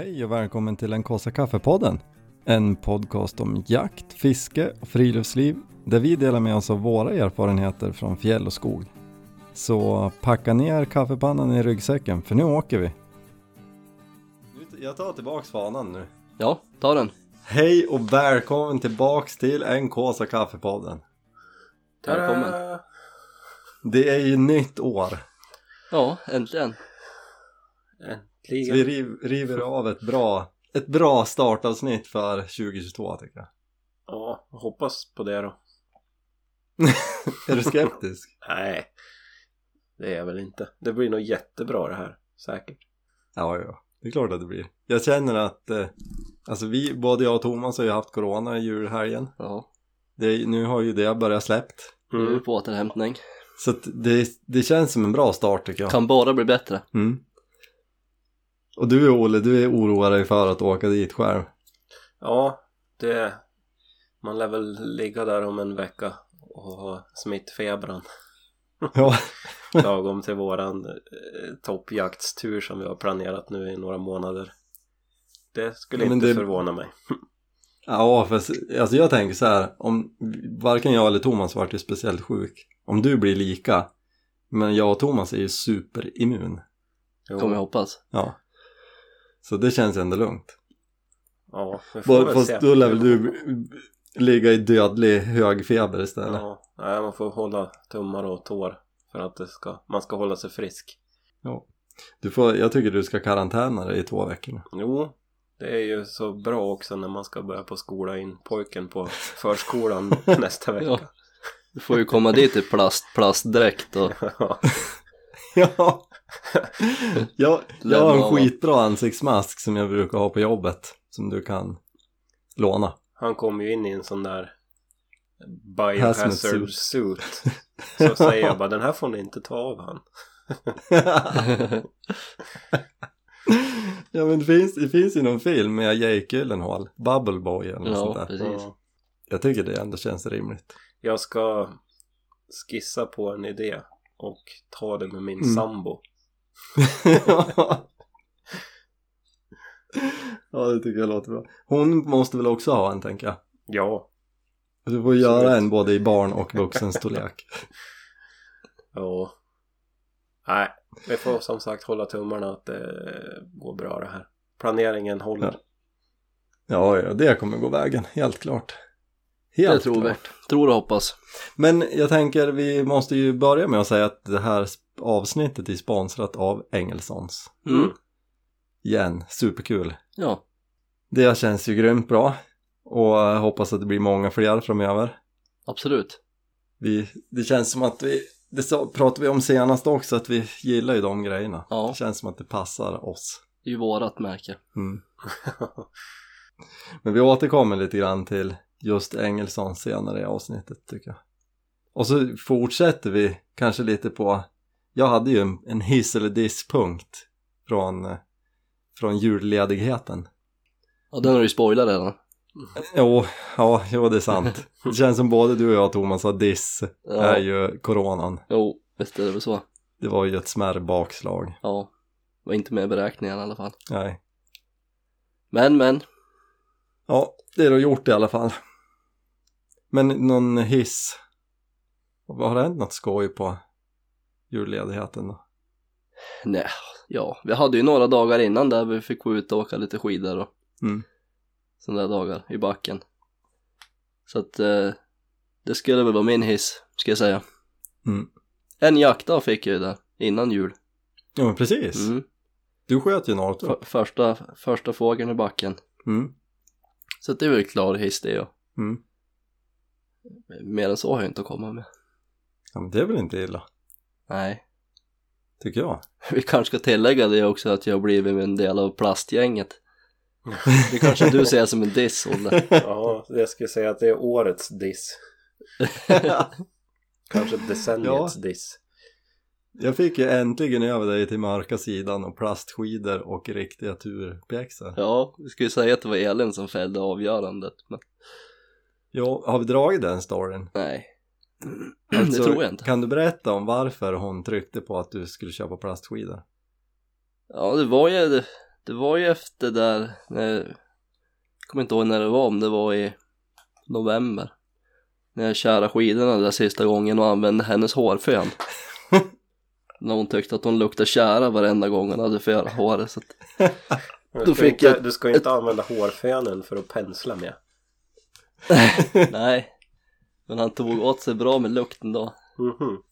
Hej och välkommen till den kaffe kaffepodden. En podcast om jakt, fiske och friluftsliv där vi delar med oss av våra erfarenheter från fjäll och skog. Så packa ner kaffepannan i ryggsäcken för nu åker vi. Jag tar tillbaks fanan nu. Ja, ta den. Hej och välkommen tillbaks till en Kåsa kaffepodden. Välkommen. Det är ju nytt år. Ja, äntligen. Så vi riv, river av ett bra, ett bra startavsnitt för 2022 tycker jag. Ja, hoppas på det då. är du skeptisk? Nej, det är jag väl inte. Det blir nog jättebra det här, säkert. Ja, ja, det är klart att det blir. Jag känner att, eh, alltså vi, både jag och Thomas har ju haft corona i julhelgen. Ja, Det, nu har ju det börjat släppt. nu är vi Mm. på återhämtning. Så det, det känns som en bra start tycker jag. Kan bara bli bättre. Mm. Och du Olle, du är oroad dig för att åka dit själv. Ja, det... Man lär väl ligga där om en vecka och ha smittfebran Ja, lagom till våran eh, toppjaktstur som vi har planerat nu i några månader. Det skulle Men inte det- förvåna mig. ja för alltså jag tänker så här, om varken jag eller Thomas vart ju speciellt sjuk. Om du blir lika, men jag och Thomas är ju superimmun. Jo, Kommer jag hoppas. Ja. Så det känns ändå lugnt. Ja, vi får väl Fast se. då lär väl du ligga i dödlig hög feber istället. Ja, nej, man får hålla tummar och tår för att det ska, man ska hålla sig frisk. Du får, jag tycker du ska karantäna dig i två veckor nu. Jo, det är ju så bra också när man ska börja på skola in pojken på förskolan nästa vecka. Ja. Du får ju komma dit i plast, plastdräkt och Ja. Ja. jag, jag har en skitbra ansiktsmask som jag brukar ha på jobbet. Som du kan låna. Han kom ju in i en sån där biohazard suit. suit. Så säger jag bara den här får ni inte ta av han. ja men det finns, det finns ju någon film med Jake Gyllenhaal, Bubble Boy eller något Ja, sånt där. precis. Ja. Jag tycker det ändå känns rimligt. Jag ska skissa på en idé och ta det med min Mm. sambo. ja det tycker jag låter bra. Hon måste väl också ha en tänker jag. Ja, Du får göra Absolut. en både i barn och vuxenstorlek. ja. Nej, vi får som sagt hålla tummarna att det går bra det här. Planeringen håller. ja, ja, det kommer gå vägen, helt klart. Helt det är trovärdigt. Tror och hoppas. Men jag tänker vi måste ju börja med att säga att det här avsnittet är sponsrat av Engelsons. Mm. Igen, superkul. Ja, Det känns ju grymt bra och jag hoppas att det blir många fler framöver. absolut. Vi, det känns som att vi, det pratade vi om senast också, att vi gillar ju de grejerna. Ja. Det känns som att det passar oss. Det är ju vårat märke. Mm. Men vi återkommer lite grann till just Engelsson senare i avsnittet tycker jag. Och så fortsätter vi kanske lite på, jag hade ju en, hiss eller disspunkt från, eh, från julledigheten. Ja, den har du ju spoilat redan. Jo, ja, jo det är sant. Det känns som både du och jag Thomas har diss Ja. är ju coronan. Jo, visst är det väl så. Det var ju ett smärre bakslag. Ja. Var inte med i beräkningen i alla fall. Nej. Men, men. Ja, det är då gjort i alla fall. Men någon hiss? Vad har det hänt något skoj på julledigheten då? Nej, ja. Vi hade ju några dagar innan där vi fick gå ut och åka lite skidor och Mm. sådana där dagar i backen. Så att eh, det skulle väl vara min hiss, ska jag säga. Mm. En jaktdag fick jag ju där, innan jul. Ja men precis. Mm. Du sköt ju något F- första, första fågeln i backen. Mm. Så det är väl klar hiss det ja. Mm. Mer än så har jag inte att komma med. Ja men det är väl inte illa, Nej. tycker jag. Vi kanske ska tillägga det också att jag har blivit en del av plastgänget. Det kanske du ser som en diss, Olle. Ja, jag skulle säga att det är årets diss. Kanske decenniets diss. jag fick ju äntligen över dig till mörka sidan och plastskidor och riktiga turpjäxor. Ja, vi skulle ju säga att det var Elin som fällde avgörandet, men Ja, har vi dragit den storyn? nej. Alltså, det tror jag inte. Kan du berätta om varför hon tryckte på att du skulle köpa plastskidor? Ja, det var ju, det, det var ju efter där, när, jag kommer inte ihåg när det var, om det var i november. När jag kärade skidorna där sista gången och använde hennes hårfön. när hon tyckte att hon luktade kära varenda gång hon hade för håret. Så att, Du ska, inte, jag du ska inte använda hårfönen för att pensla med. nej. Men han tog åt sig bra med lukten då. Mhm.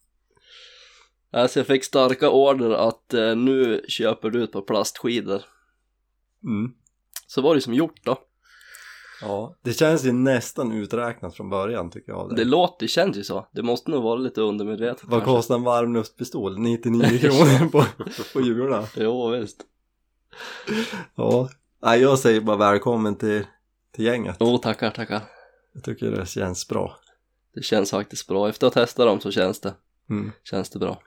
Alltså jag fick starka order att eh, nu köper du ett par plastskidor. Mm. Så var det som gjort då. Ja, det känns ju nästan uträknat från början tycker jag Det dig. låter, det känns ju så. Det måste nog vara lite undermedvetet Vad kanske. kostar en varmluftspistol? 99 kronor på, på Jula. Jo visst. Ja, Nej, jag säger bara välkommen till, till gänget. Jo tackar, tackar. Jag tycker det känns bra. Det känns faktiskt bra. Efter att ha testat dem så känns det, Mm. känns det bra.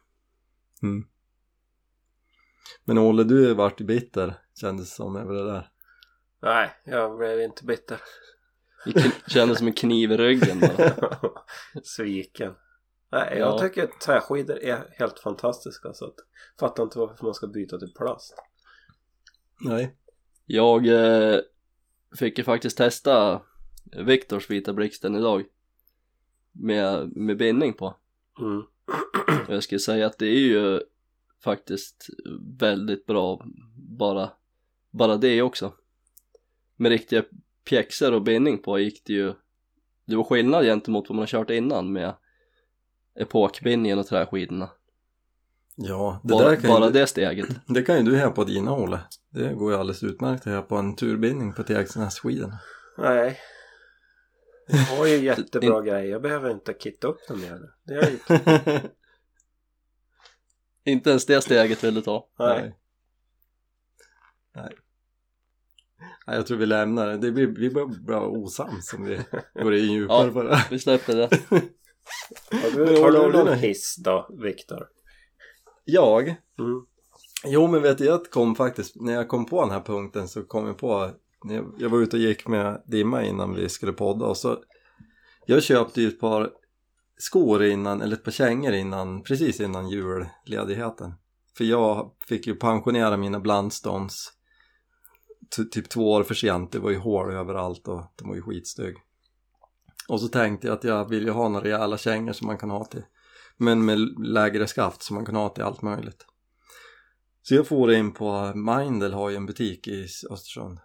Mm. Men Olle, du har varit bitter kändes det som över det där. Nej, jag blev inte bitter. Det kändes som en kniv i ryggen bara. Sviken. Nej, jag Ja. tycker att träskidor är helt fantastiska så att fattar inte varför man ska byta till plast. Nej. Jag eh, fick ju faktiskt testa Viktors Vita Blixten idag. Med, med bindning på. Mm. Och jag skulle säga att det är ju faktiskt väldigt bra bara, bara det också. Med riktiga pjäxor och bindning på gick det ju det var skillnad gentemot vad man har kört innan med epokbindningen och träskidorna. Ja, det Bara, där kan bara ju, det steget. det kan ju du här på dina Olle. Det går ju alldeles utmärkt att ha på en turbindning på TXNS-skidorna. Nej. Jag har ju jättebra grejer. Jag behöver inte kitta upp dem mer. Det är ju... Inte ens det steget vill du ta. Nej. Nej. Nej, jag tror vi lämnar det. det blir, vi blir bra osams om vi går in djupare Ja. på det. Vi släpper det. Har du, har du har någon hiss då, Viktor? Jag? Mm. Jo men vet du, jag kom faktiskt, när jag kom på den här punkten så kom jag på, jag, var ute och gick med Dimma innan vi skulle podda och så jag köpte ju ett par skor innan, eller ett par kängor innan, precis innan julledigheten. För jag fick ju pensionera mina blandstånds typ två år för sent, det var ju hål överallt och de var ju skitstygg. Och så tänkte jag att jag vill ju ha några rejäla kängor som man kan ha till, men med lägre skaft som man kan ha till allt möjligt. Så jag får in på Mindel har ju en butik i Östersund.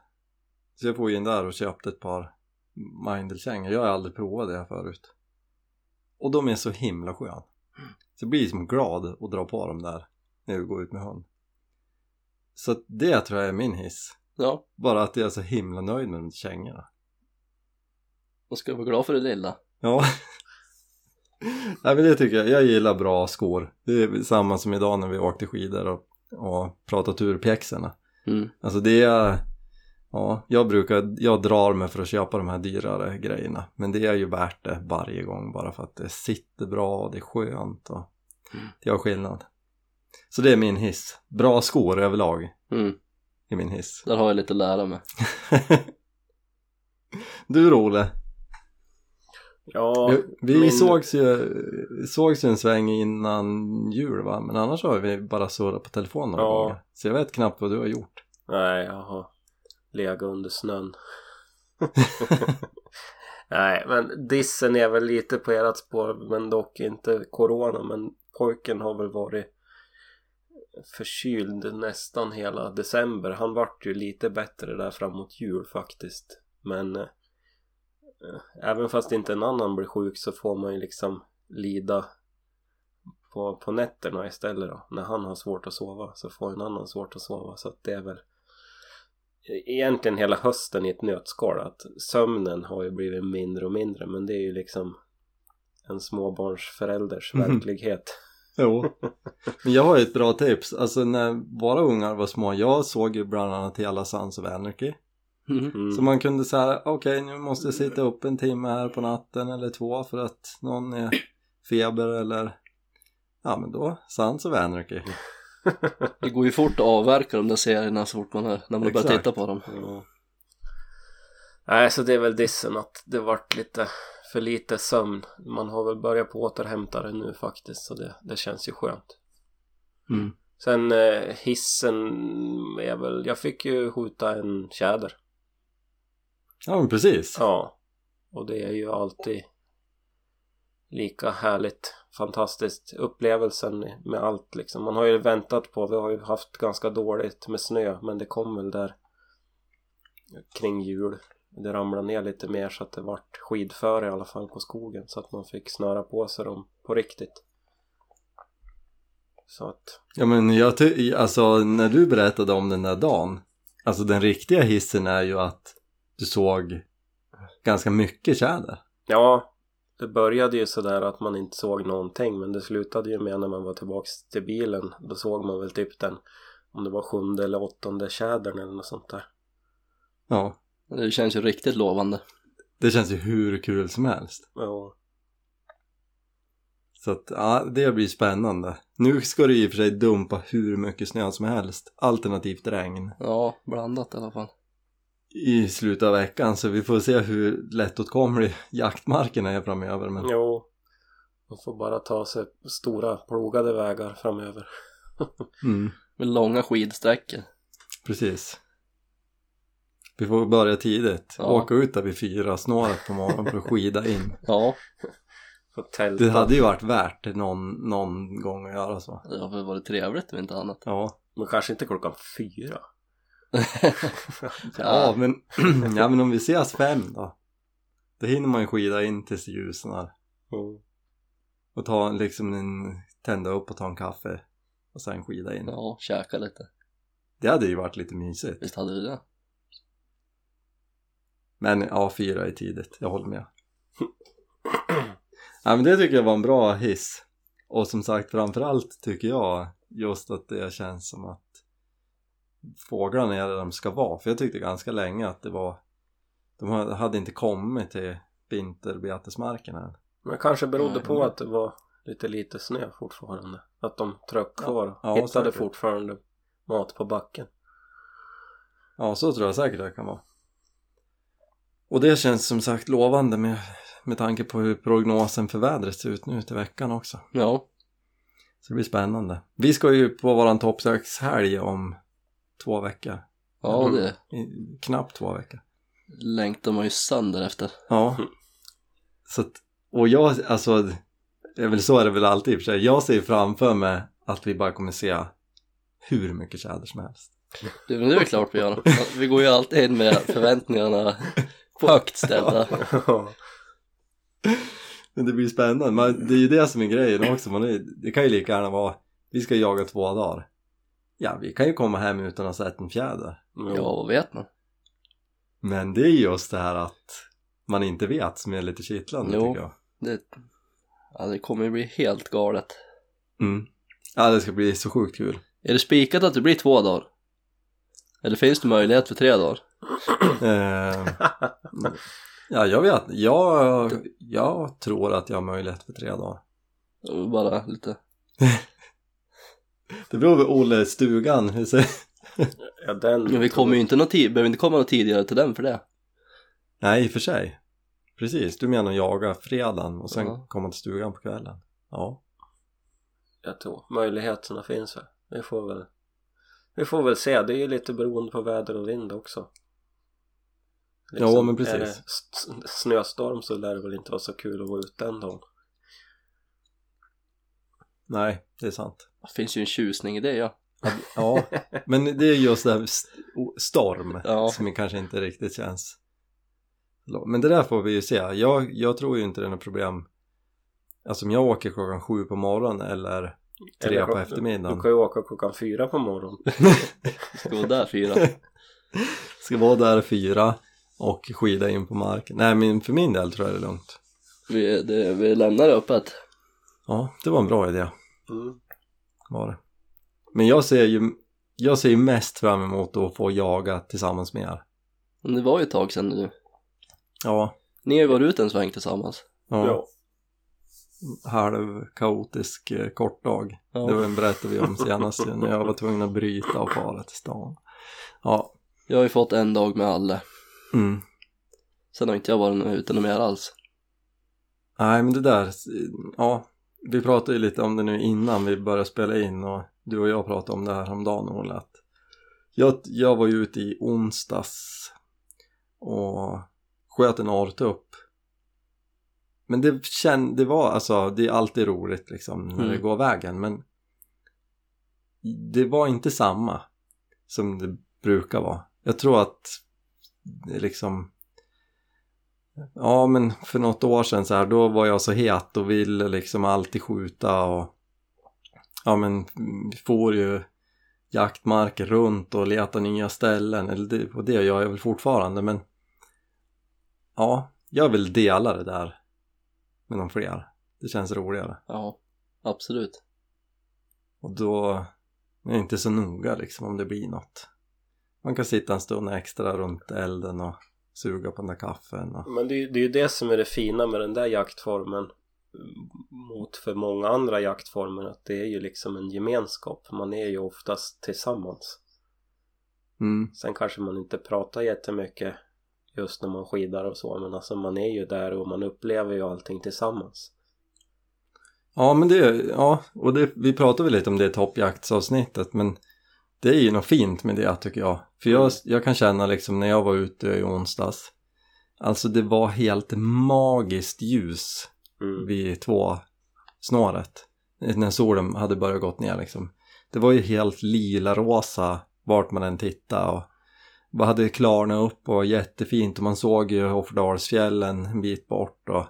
Så jag får in där och köpte ett par Mindel-kängor. Jag har aldrig provat det förut. Och de är så himla skön. Så jag blir som glad att dra på dem där när vi går ut med hund. Så det tror jag är min hiss. Ja, Bara att jag är så himla nöjd med de kängorna. då ska du vara glad för det lilla. Ja. Nej men det tycker jag. Jag gillar bra skor. Det är samma som idag när vi åkte skidor och, och pratade turpjäxorna. Mm. Alltså det är, ja, jag brukar, jag drar mig för att köpa de här dyrare grejerna. Men det är ju värt det varje gång bara för att det sitter bra och det är skönt och Mm. det gör skillnad. Så det är min hiss. Bra skor överlag Mm. är min hiss. Där har jag lite att lära mig. du Role, Ja, vi, min- sågs, ju, sågs ju en sväng innan jul va? Men annars har vi bara surrat på telefon några Ja. gånger. Så jag vet knappt vad du har gjort. Nej, jag har legat under snön. Nej, men dissen är väl lite på ert spår, men dock inte corona. Men pojken har väl varit förkyld nästan hela december. Han vart ju lite bättre där framåt jul faktiskt. Men eh, även fast inte en annan blir sjuk så får man ju liksom lida på, på nätterna istället då. När han har svårt att sova så får en annan svårt att sova. Så att det är väl egentligen hela hösten i ett nötskal att sömnen har ju blivit mindre och mindre men det är ju liksom en småbarnsförälders Mhm. verklighet. Jo. Men jag har ju ett bra tips. Alltså när våra ungar var små, jag såg ju bland annat hela Sons of Anarchy. Mm. Mm. Så man kunde säga, okej nu måste jag sitta upp en timme här på natten eller två för att någon är feber eller Ja men då, Sons of Anarchy. Det går ju fort att avverka de där serierna så fort man är, när man börjar Exakt. titta på dem. Ja. Nej, så det är väl dissen att det vart lite för lite sömn. Man har väl börjat på återhämta det nu faktiskt så det, det känns ju skönt. Mm. Sen eh, hissen är väl, jag fick ju skjuta en tjäder. Ja men precis. Ja. Och det är ju alltid lika härligt, fantastiskt upplevelsen med allt liksom. Man har ju väntat på, vi har ju haft ganska dåligt med snö men det kom väl där kring jul. Det ramlade ner lite mer så att det vart skidföre i alla fall på skogen så att man fick snöra på sig dem på riktigt. Så att, Ja men jag ty- alltså när du berättade om den där dagen Alltså den riktiga hissen är ju att du såg ganska mycket tjäder ja. Det började ju sådär att man inte såg någonting men det slutade ju med när man var tillbaks till bilen. Då såg man väl typ den, om det var sjunde eller åttonde tjädern eller något sånt där. Ja, Det känns ju riktigt lovande. det känns ju hur kul som helst Ja. Så att ja, det blir spännande Nu ska det i och för sig dumpa hur mycket snö som helst Alternativt regn Ja, blandat i alla fall. I slutet av veckan så vi får se hur lättåtkomlig jaktmarkerna är framöver men Jo. Man får bara ta sig stora plogade vägar framöver. mm, Med långa skidsträckor. precis Vi får börja tidigt, Ja. åka ut där vid fyra snåret på morgonen för att skida in Ja. Det hade ju varit värt det någon, någon gång att göra så det har väl varit trevligt om inte annat. Ja, Men kanske inte klockan fyra. Ja men, ja men om vi ses fem då. Då hinner man ju skida in tills ljusnar Mm. och ta liksom en, tända upp och ta en kaffe och sen skida in. Ja, käka lite. Det hade ju varit lite mysigt. Visst hade vi det? Men ja, fyra är tidigt, jag håller med. Ja men det tycker jag var en bra hiss. Och som sagt framförallt tycker jag just att det känns som att fåglarna är där de ska vara för jag tyckte ganska länge att det var de hade inte kommit till vinterbetesmarkerna än. Men kanske berodde Nej, på att det var lite lite snö fortfarande. Att de tröck kvar. Ja, Hittade säkert. fortfarande mat på backen. Ja, så tror jag säkert det kan vara. Och det känns som sagt lovande med, med tanke på hur prognosen för vädret ser ut nu till veckan också. Ja, Så det blir spännande. Vi ska ju på våran toppsökshelg om två veckor. ja det I, knappt två veckor. längtar man ju sönder efter. Ja. Så att, och jag, alltså, väl så är det väl alltid i och för sig. Jag ser framför mig att vi bara kommer se hur mycket tjäder som helst. Det, men det är klart vi gör. Vi går ju alltid in med förväntningarna högt ställda. Men det blir spännande, Man, det är ju det som är grejen också, Man är, det kan ju lika gärna vara vi ska jaga två dagar Ja, vi kan ju komma hem utan att ha sett en fjäder Ja, vad vet man? Men det är just det här att man inte vet som är lite kittlande Jo. tycker jag Det, ja, det kommer ju bli helt galet. mm. Ja, det ska bli så sjukt kul Är det spikat att det blir två dagar? Eller finns det möjlighet för tre dagar? eh, Ja, jag vet, jag, jag tror att jag har möjlighet för tre dagar Bara lite Det beror på Olle stugan, hur ser ja, den... Men vi kommer ju inte någon tid, behöver inte komma något tidigare till den för det. Nej, i och för sig. Precis, du menar jaga fredagen och sen Ja. komma till stugan på kvällen. Ja. Jag tror möjligheterna finns väl. Vi får väl Vi får väl se, det är ju lite beroende på väder och vind också. Ja, men precis. Är det snöstorm så lär det väl inte vara så kul att vara ute den dagen Nej, det är sant. Det finns ju en tjusning i det ja Ja, men det är just det här storm Ja. som kanske inte riktigt känns. Men det där får vi ju se. Jag, jag tror ju inte det är något problem. Alltså om jag åker klockan sju på morgonen eller tre Eller på eftermiddagen. Du kan ju åka klockan fyra på morgonen Ska gå där fyra Ska vara där fyra och skida in på marken. Nej, men för min del tror jag det är lugnt. vi, det, vi lämnar det öppet Ja, det var en bra idé. mm. Var det. Men jag ser ju jag ser ju mest fram emot att få jaga tillsammans med er. Men det var ju ett tag sedan nu Ja, Ni har ju varit ute en sväng tillsammans ja. Ja, halv kaotisk eh, kort dag. Ja. Det var en berättade vi om senast när jag var tvungen att bryta och fara till stan. Ja, Jag har ju fått en dag med alla mm. Sen har inte jag varit ute något mer alls nej men det där, ja, vi pratade ju lite om det nu innan vi började spela in och du och jag pratade om det här om dagen Olle att jag, jag var ju ute i onsdags och sköt en artupp men det känd, det var alltså, det är alltid roligt liksom när Mm. det går vägen men det var inte samma som det brukar vara. Jag tror att liksom Ja men för något år sedan så här då var jag så het och ville liksom alltid skjuta och Ja men vi får ju jaktmarker runt och leta nya ställen eller det, och det gör jag väl fortfarande men Ja, jag vill dela det där med någon fler. Det känns roligare. Ja, absolut. Och då är det inte så noga liksom om det blir något. Man kan sitta en stund extra runt elden och suga på den där kaffen och... Men det, är det är ju det som är det fina med den där jaktformen mot för många andra jaktformer att det är ju liksom en gemenskap. Man är ju oftast tillsammans. Mm, Sen kanske man inte pratar jättemycket just när man skidar och så men alltså man är ju där och man upplever ju allting tillsammans. Ja men det, ja och det, vi pratade väl lite om det i toppjaktsavsnittet men det är ju något fint med det tycker jag. För jag, jag kan känna liksom när jag var ute i onsdags Alltså det var helt magiskt ljus Mm. vid två snåret när solen hade börjat gått ner liksom. Det var ju helt lila rosa vart man än tittade och vad hade klarnat upp och jättefint och man såg ju Offerdalsfjällen en bit bort och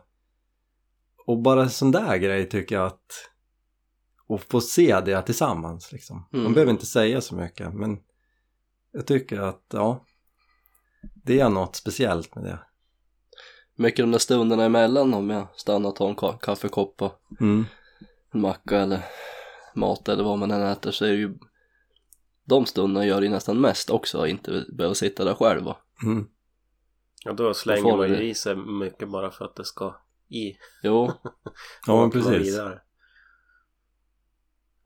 och bara en sån där grej tycker jag att och få se det tillsammans liksom. Man Mm. behöver inte säga så mycket men jag tycker att ja det är något speciellt med det. Mycket de där stunderna emellan om jag stannar och tar en ka- kaffekopp och Mm. en macka eller mat eller vad man än äter så är det ju de stunderna gör ju nästan mest också, inte behöva sitta där själv och Mm. Och då slänger man ju det. i sig mycket bara för att det ska i. jo, Ja men precis. vidare.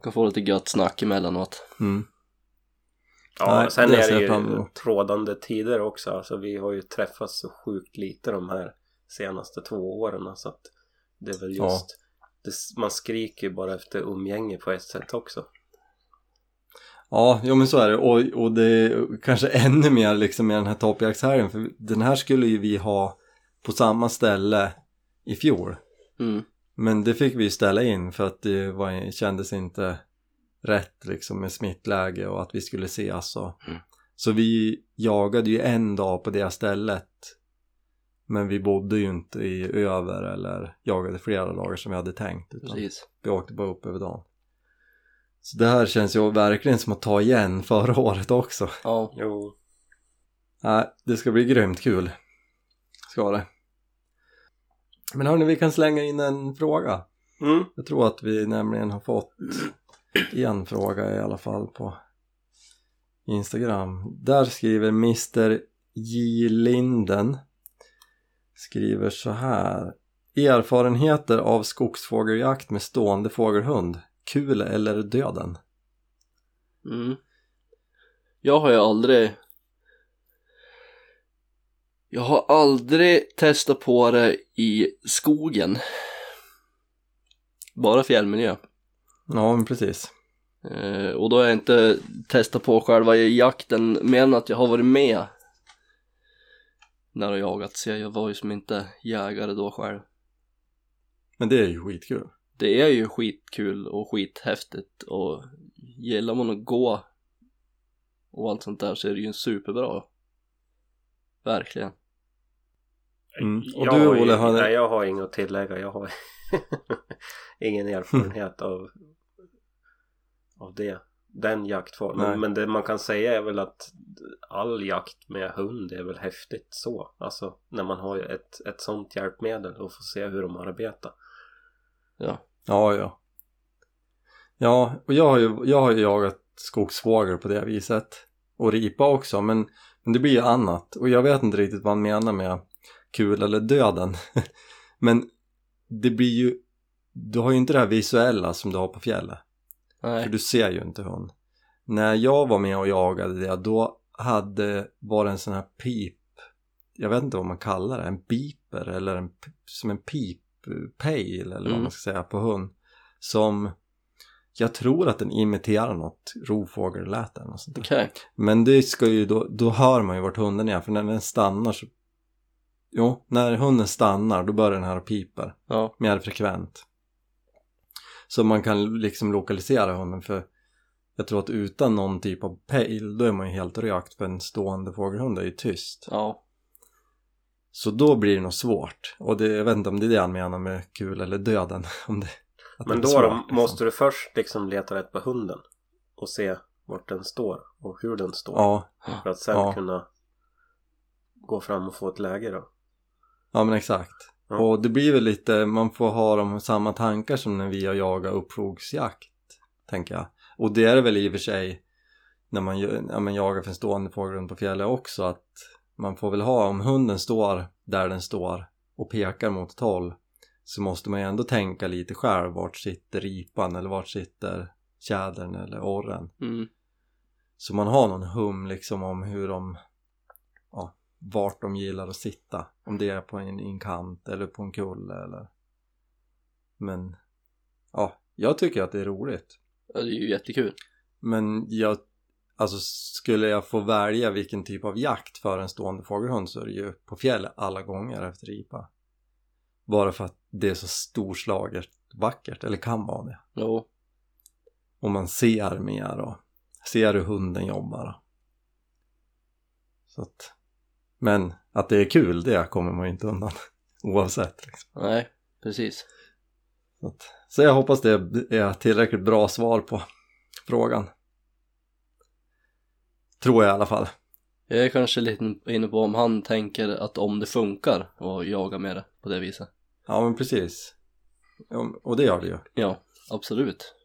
Kan få lite gött snack emellanåt Mm. Ja, Nej, sen det är det ju emot. rådande tider också. Alltså vi har ju träffats så sjukt lite de här senaste två åren. Så att det är väl Ja. just det, man skriker ju bara efter umgänge på ett sätt också. Ja, jo men så är det och, och det är kanske ännu mer liksom med den här toppjaktshelgen för den här skulle ju vi ha på samma ställe i fjol mm. Men det fick vi ju ställa in för att det var, kändes inte rätt liksom med smittläge och att vi skulle ses och Mm. så vi jagade ju en dag på det stället. Men vi bodde ju inte i över eller jagade flera dagar som vi hade tänkt utan precis. vi åkte bara upp över dagen. Så det här känns ju verkligen som att ta igen förra året också. Ja, Jo, Nej, det ska bli grymt kul. Ska det. Men hörni, vi kan slänga in en fråga. mm. Jag tror att vi nämligen har fått en fråga i alla fall på Instagram. Där skriver Mr J Linden skriver så här. Erfarenheter av skogsfågeljakt med stående fågelhund. Kul eller döden? mm. jag har ju aldrig jag har aldrig testat på det i skogen bara fjällmiljö Ja, men precis. Eh, och då har jag inte testat på själva jakten mer än att jag har varit med när jag har jagat så jag var ju som inte jägare då själv. Men det är ju skitkul. Det är ju skitkul och skithäftigt och gillar man att gå och allt sånt där så är det ju superbra. Verkligen. Mm. Och jag du, har Olle, har- Nej, jag har inget att tillägga. Jag har ingen erfarenhet av, av det. Den jaktformen. Nej. Men det man kan säga är väl att all jakt med hund är väl häftigt så. Alltså när man har ett, ett sånt hjälpmedel och får se hur de arbetar. Ja. Ja, ja. Ja, och jag har ju, jag har ju jagat skogsfågel på det viset. Och ripa också, men, men det blir ju annat. Och jag vet inte riktigt vad han menar med kul eller döden. men det blir ju, du har ju inte det här visuella som du har på fjället. För Nej. du ser ju inte hund. När jag var med och jagade det, då hade, var det en sån här pip, jag vet inte vad man kallar det, en beeper eller en, som en pip pejl eller vad Mm. man ska säga på hund. som jag tror att den imiterar något rovfågelläte eller något sånt där. Okej. Men det ska ju då, då hör man ju vart hunden är för när den stannar så Jo, när hunden stannar då börjar den här piper Ja. mer frekvent. Så man kan liksom lokalisera hunden för jag tror att utan någon typ av pejl då är man ju helt rökt för en stående fågelhund är ju tyst. Ja. Så då blir det nog svårt. Och det, jag vet inte om det är det han menar med kul eller döden. Om det, att Men då svårt, liksom. måste du först liksom leta rätt på hunden. Och se vart den står och hur den står. Ja, För att sen Ja. kunna gå fram och få ett läge då. Ja men exakt. Ja. Och det blir väl lite, man får ha de samma tankar som när vi har jagat uppflogsjakt. Tänker jag. Och det är det väl i och för sig när man ja, men jagar för en stående fågelhund på fjället också att man får väl ha, om hunden står där den står och pekar mot ett håll så måste man ju ändå tänka lite själv vart sitter ripan eller vart sitter tjädern eller orren. Mm. Så man har någon hum liksom om hur de, vart de gillar att sitta. Om det är på en, en kant eller på en kulle eller Men, ja, jag tycker att det är roligt. Ja, det är ju jättekul. Men jag, alltså skulle jag få välja vilken typ av jakt för en stående fågelhund så är det ju på fjället alla gånger efter ripa. Bara för att det är så storslaget vackert, eller kan vara det. Jo. Och man ser mer och ser hur hunden jobbar. Så att, men att det är kul, det kommer man ju inte undan. Oavsett liksom. Nej, precis. Så, att, så jag hoppas det är tillräckligt bra svar på frågan. Tror jag i alla fall. Jag är kanske lite inne på om han tänker att om det funkar och jaga med det på det viset. Ja men precis. Och det gör det ju. Ja, absolut.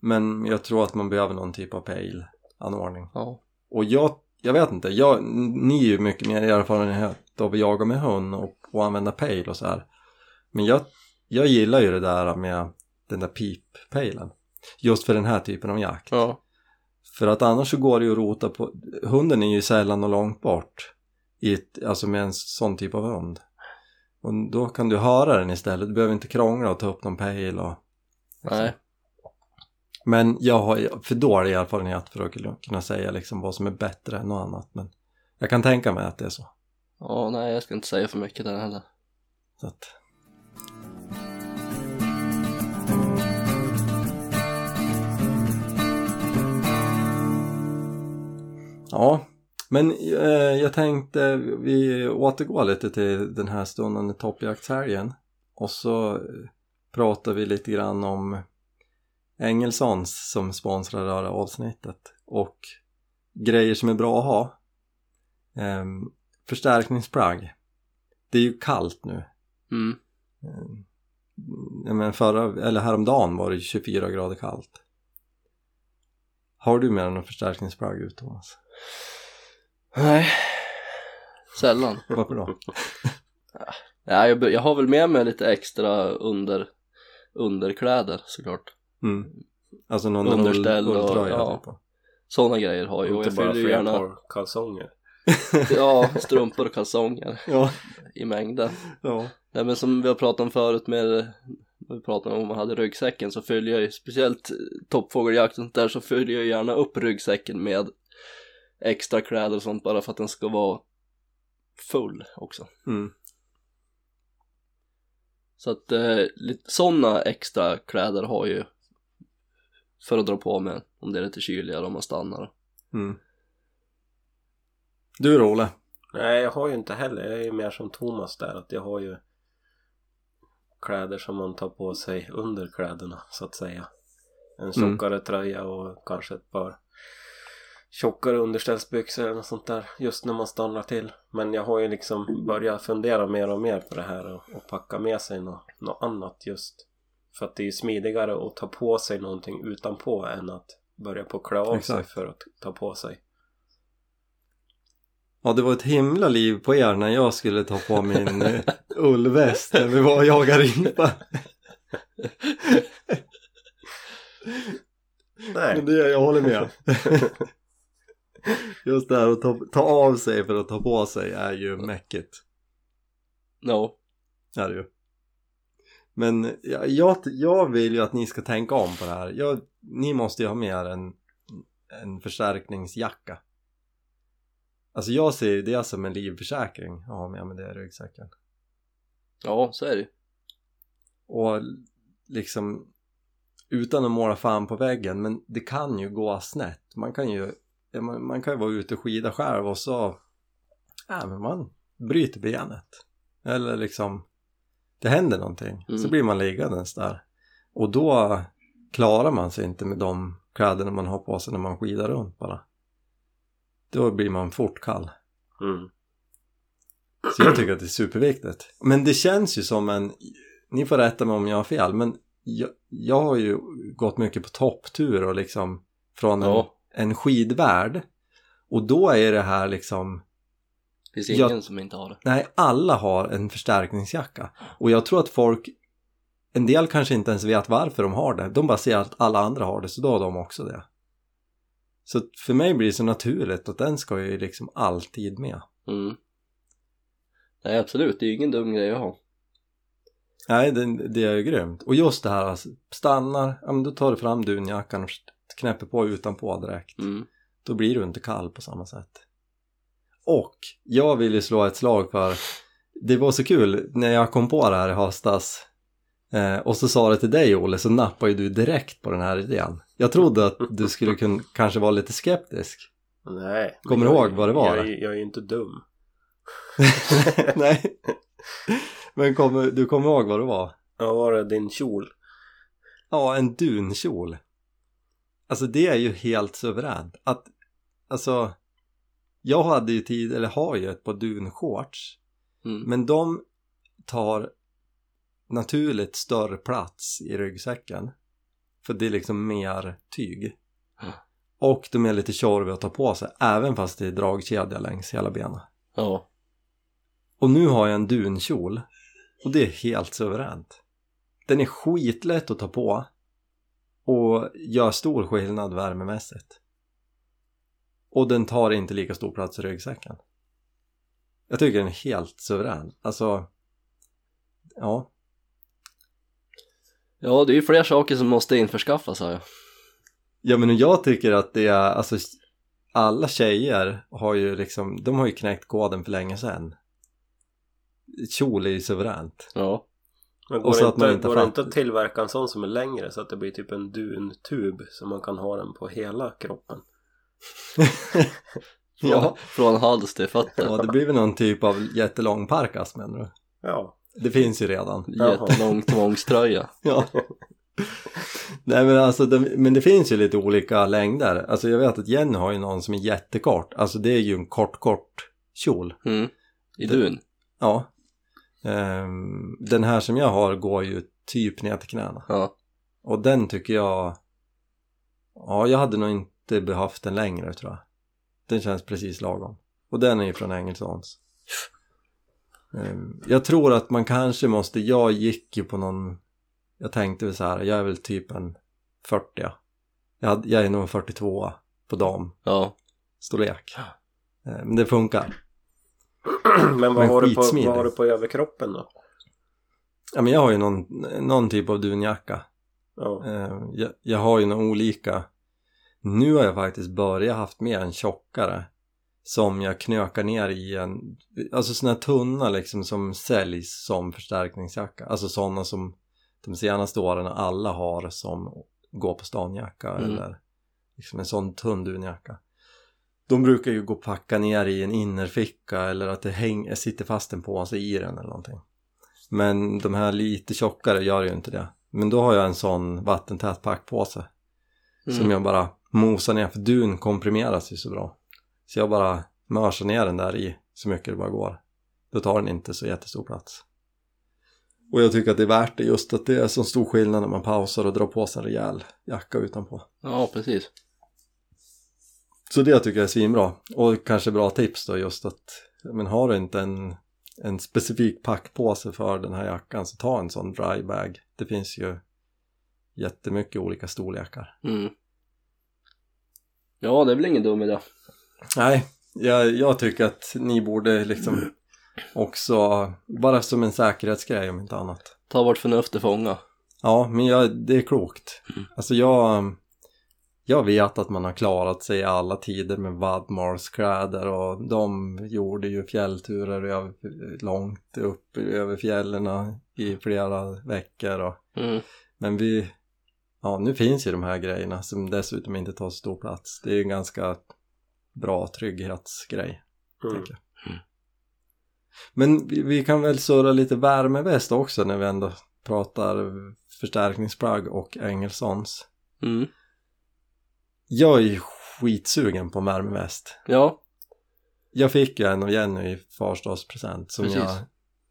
Men jag tror att man behöver någon typ av pejlanordning. Ja. Och jag, jag vet inte, jag, ni är ju mycket mer erfarenhet av att jaga med hund och, och använda pejl och så här. Men jag, jag gillar ju det där med den där pippejlen. Just för den här typen av jakt. Ja. För att annars så går det ju att rota på, hunden är ju sällan och långt bort. I ett, alltså med en sån typ av hund. Och då kan du höra den istället, du behöver inte krångla och ta upp någon pejl och Nej. Men jag har för dålig erfarenhet för att kunna säga liksom vad som är bättre än något annat. Men jag kan tänka mig att det är så. Ja, nej jag ska inte säga för mycket där heller. så att... Ja, men eh, jag tänkte vi återgår lite till den här stundande toppjaktshelgen. Och så eh, pratar vi lite grann om Engelsons som sponsrar det här avsnittet och grejer som är bra att ha. Ehm, förstärkningsplagg. Det är ju kallt nu. Mm. Ja, men förra, eller häromdagen var det 24 grader kallt. Har du med dig någon förstärkningsplagg ut Thomas? Nej. Sällan. Varför då? Ja, jag, jag har väl med mig lite extra under, underkläder såklart. Mm. Alltså någon Underställ ull- och- ulltröja ja. typ. Sådana grejer har jag och Inte jag bara fyller ju gärna par kalsonger. ja, strumpor och kalsonger Ja, i mängder. ja. Nej men som vi har pratat om förut med när vi pratade om man hade ryggsäcken så fyller jag ju speciellt toppfågeljakt och sånt där så fyller jag gärna upp ryggsäcken med extra kläder och sånt bara för att den ska vara full också. Mm. Så att eh, sådana extra kläder har ju för att dra på med om det är lite kyligare om man stannar. Mm. Du då Olle? Nej, jag har ju inte heller. Jag är ju mer som Thomas där. Att jag har ju kläder som man tar på sig under kläderna så att säga. En Mm. tjockare tröja och kanske ett par tjockare underställsbyxor eller något sånt där. Just när man stannar till. Men jag har ju liksom börjat fundera mer och mer på det här och, och packa med sig något, något annat just. För att det är ju smidigare att ta på sig någonting utanpå än att börja på att klä av sig för att ta på sig. Ja, det var ett himla liv på er när jag skulle ta på min eh, ullväst när vi var och jagade ripa. Nej. Men det, jag håller med. Just det här att ta, ta av sig för att ta på sig är ju mäckigt. No. Är det ju. Men jag, jag, jag vill ju att ni ska tänka om på det här. Jag, ni måste ju ha med er en, en förstärkningsjacka. Alltså jag ser ju det som en livförsäkring att ha med mig det i ryggsäcken. Ja, så är det. Och liksom utan att måla fan på väggen men det kan ju gå snett. Man kan ju, man, man kan ju vara ute och skida själv och så ja, men man bryter benet. Eller liksom det händer någonting. Så Mm. blir man liggandes där. Och då klarar man sig inte med de kläderna man har på sig när man skidar runt bara. Då blir man fort kall. Mm. Så jag tycker att det är superviktigt. Men det känns ju som en, ni får rätta mig om jag har fel, men jag, jag har ju gått mycket på topptur och liksom från en, Ja. en skidvärld. Och då är det här liksom, Det finns ingen som inte har det. nej alla har en förstärkningsjacka. Och jag tror att folk, en del kanske inte ens vet varför de har det. De bara ser att alla andra har det, så då har de också det. Så för mig blir det så naturligt att den ska ju liksom alltid med. Mm. Nej absolut, det är ju ingen dum grej att ha. Nej, det, det är ju grymt. Och just det här, alltså, stannar, ja men då tar du fram dunjackan och knäpper på utanpå direkt. Mm. Då blir du inte kall på samma sätt. Och jag vill ju slå ett slag för, det var så kul när jag kom på det här i höstas eh, och så sa det till dig Olle så nappade ju du direkt på den här idén. Jag trodde att du skulle kunna, kanske vara lite skeptisk. Nej. Kommer du ihåg vad det var? Jag, är- jag är ju inte dum. Nej. Men kommer, du kommer ihåg vad det var? Ja, var det din kjol? Ja, en dunkjol. Alltså det är ju helt suveränt. Att, alltså, jag hade ju tid, eller har ju ett par dunshorts. Mm. Men de tar naturligt större plats i ryggsäcken. För det är liksom mer tyg. Mm. Och de är lite tjorviga att ta på sig, även fast det är dragkedja längs hela benen. Ja. Och nu har jag en dunkjol och det är helt suveränt. Den är skitlätt att ta på och gör stor skillnad värmemässigt. Och den tar inte lika stor plats i ryggsäcken. Jag tycker den är helt suverän. Alltså, ja. Ja, det är ju fler saker som måste införskaffas här. Ja men jag tycker att det är, alltså alla tjejer har ju liksom, de har ju knäckt koden för länge sedan. Kjol är ju suveränt. Ja. Men Och går, så det att man inte, inte går det inte att tillverka en sån som är längre så att det blir typ en duntub så man kan ha den på hela kroppen? Ja. Från hals till fötter. Ja, det blir väl någon typ av jättelång parkas menar du? Ja. Det finns ju redan. Jättelång tvångströja. Ja. Nej men alltså, det, men det finns ju lite olika längder. Alltså jag vet att Jenny har ju någon som är jättekort. Alltså det är ju en kort, kort kjol. Mm. I Det- dun. Ja. Ehm, den här som jag har går ju typ ner till knäna. Ja. Och den tycker jag... Ja, jag hade nog inte behövt den längre tror jag. Den känns precis lagom. Och den är ju från Engelsons. Ehm, Jag tror att man kanske måste, jag gick ju på någon, jag tänkte väl så här, jag är väl typ en 40. Jag, hade, jag är nog en 42 på damstorlek. Ja. Ehm, Men det funkar. Men vad Men har, du på, vad har du på överkroppen då? Ja men jag har ju någon, någon typ av dunjacka. Ja. Eh, jag, jag har ju några olika Nu har jag faktiskt börjat haft med en tjockare Som jag knökar ner i en Alltså såna här tunna liksom som säljs som förstärkningsjacka. Alltså sådana som de senaste åren alla har som går på stanjacka Mm. eller liksom en sån tunn dunjacka De brukar ju gå och packa ner i en innerficka eller att det häng, sitter fast en påse i den eller någonting. Men de här lite tjockare gör ju inte det. Men då har jag en sån vattentät packpåse Mm. som jag bara mosar ner för dun komprimeras ju så bra. Så jag bara mörsar ner den där i så mycket det bara går. Då tar den inte så jättestor plats. Och jag tycker att det är värt det just att det är så stor skillnad när man pausar och drar på sig en rejäl jacka utanpå. Ja, precis. så det tycker jag är svinbra. Och kanske bra tips då just att men har du inte en, en specifik packpåse för den här jackan så ta en sån dry bag. Det finns ju jättemycket olika storlekar Mm. Ja, det är väl ingen dum idé. Nej, jag, jag tycker att ni borde liksom också, bara som en säkerhetsgrej om inte annat, Ta vårt förnuft till fånga. Ja, men jag, det är klokt. Mm. Alltså jag, jag vet att man har klarat sig i alla tider med vadmalskläder och de gjorde ju fjällturer över, långt upp över fjällen i flera veckor. Och, Mm. men vi, ja nu finns ju de här grejerna som dessutom inte tar så stor plats. Det är ju en ganska bra trygghetsgrej. Mm. tänker jag. Men vi, vi kan väl surra lite värmeväst också när vi ändå pratar förstärkningsplagg och Engelsons. Mm. Jag är ju skitsugen på värmeväst. Ja, Jag fick ju en av Jenny i farsdagspresent som Precis. jag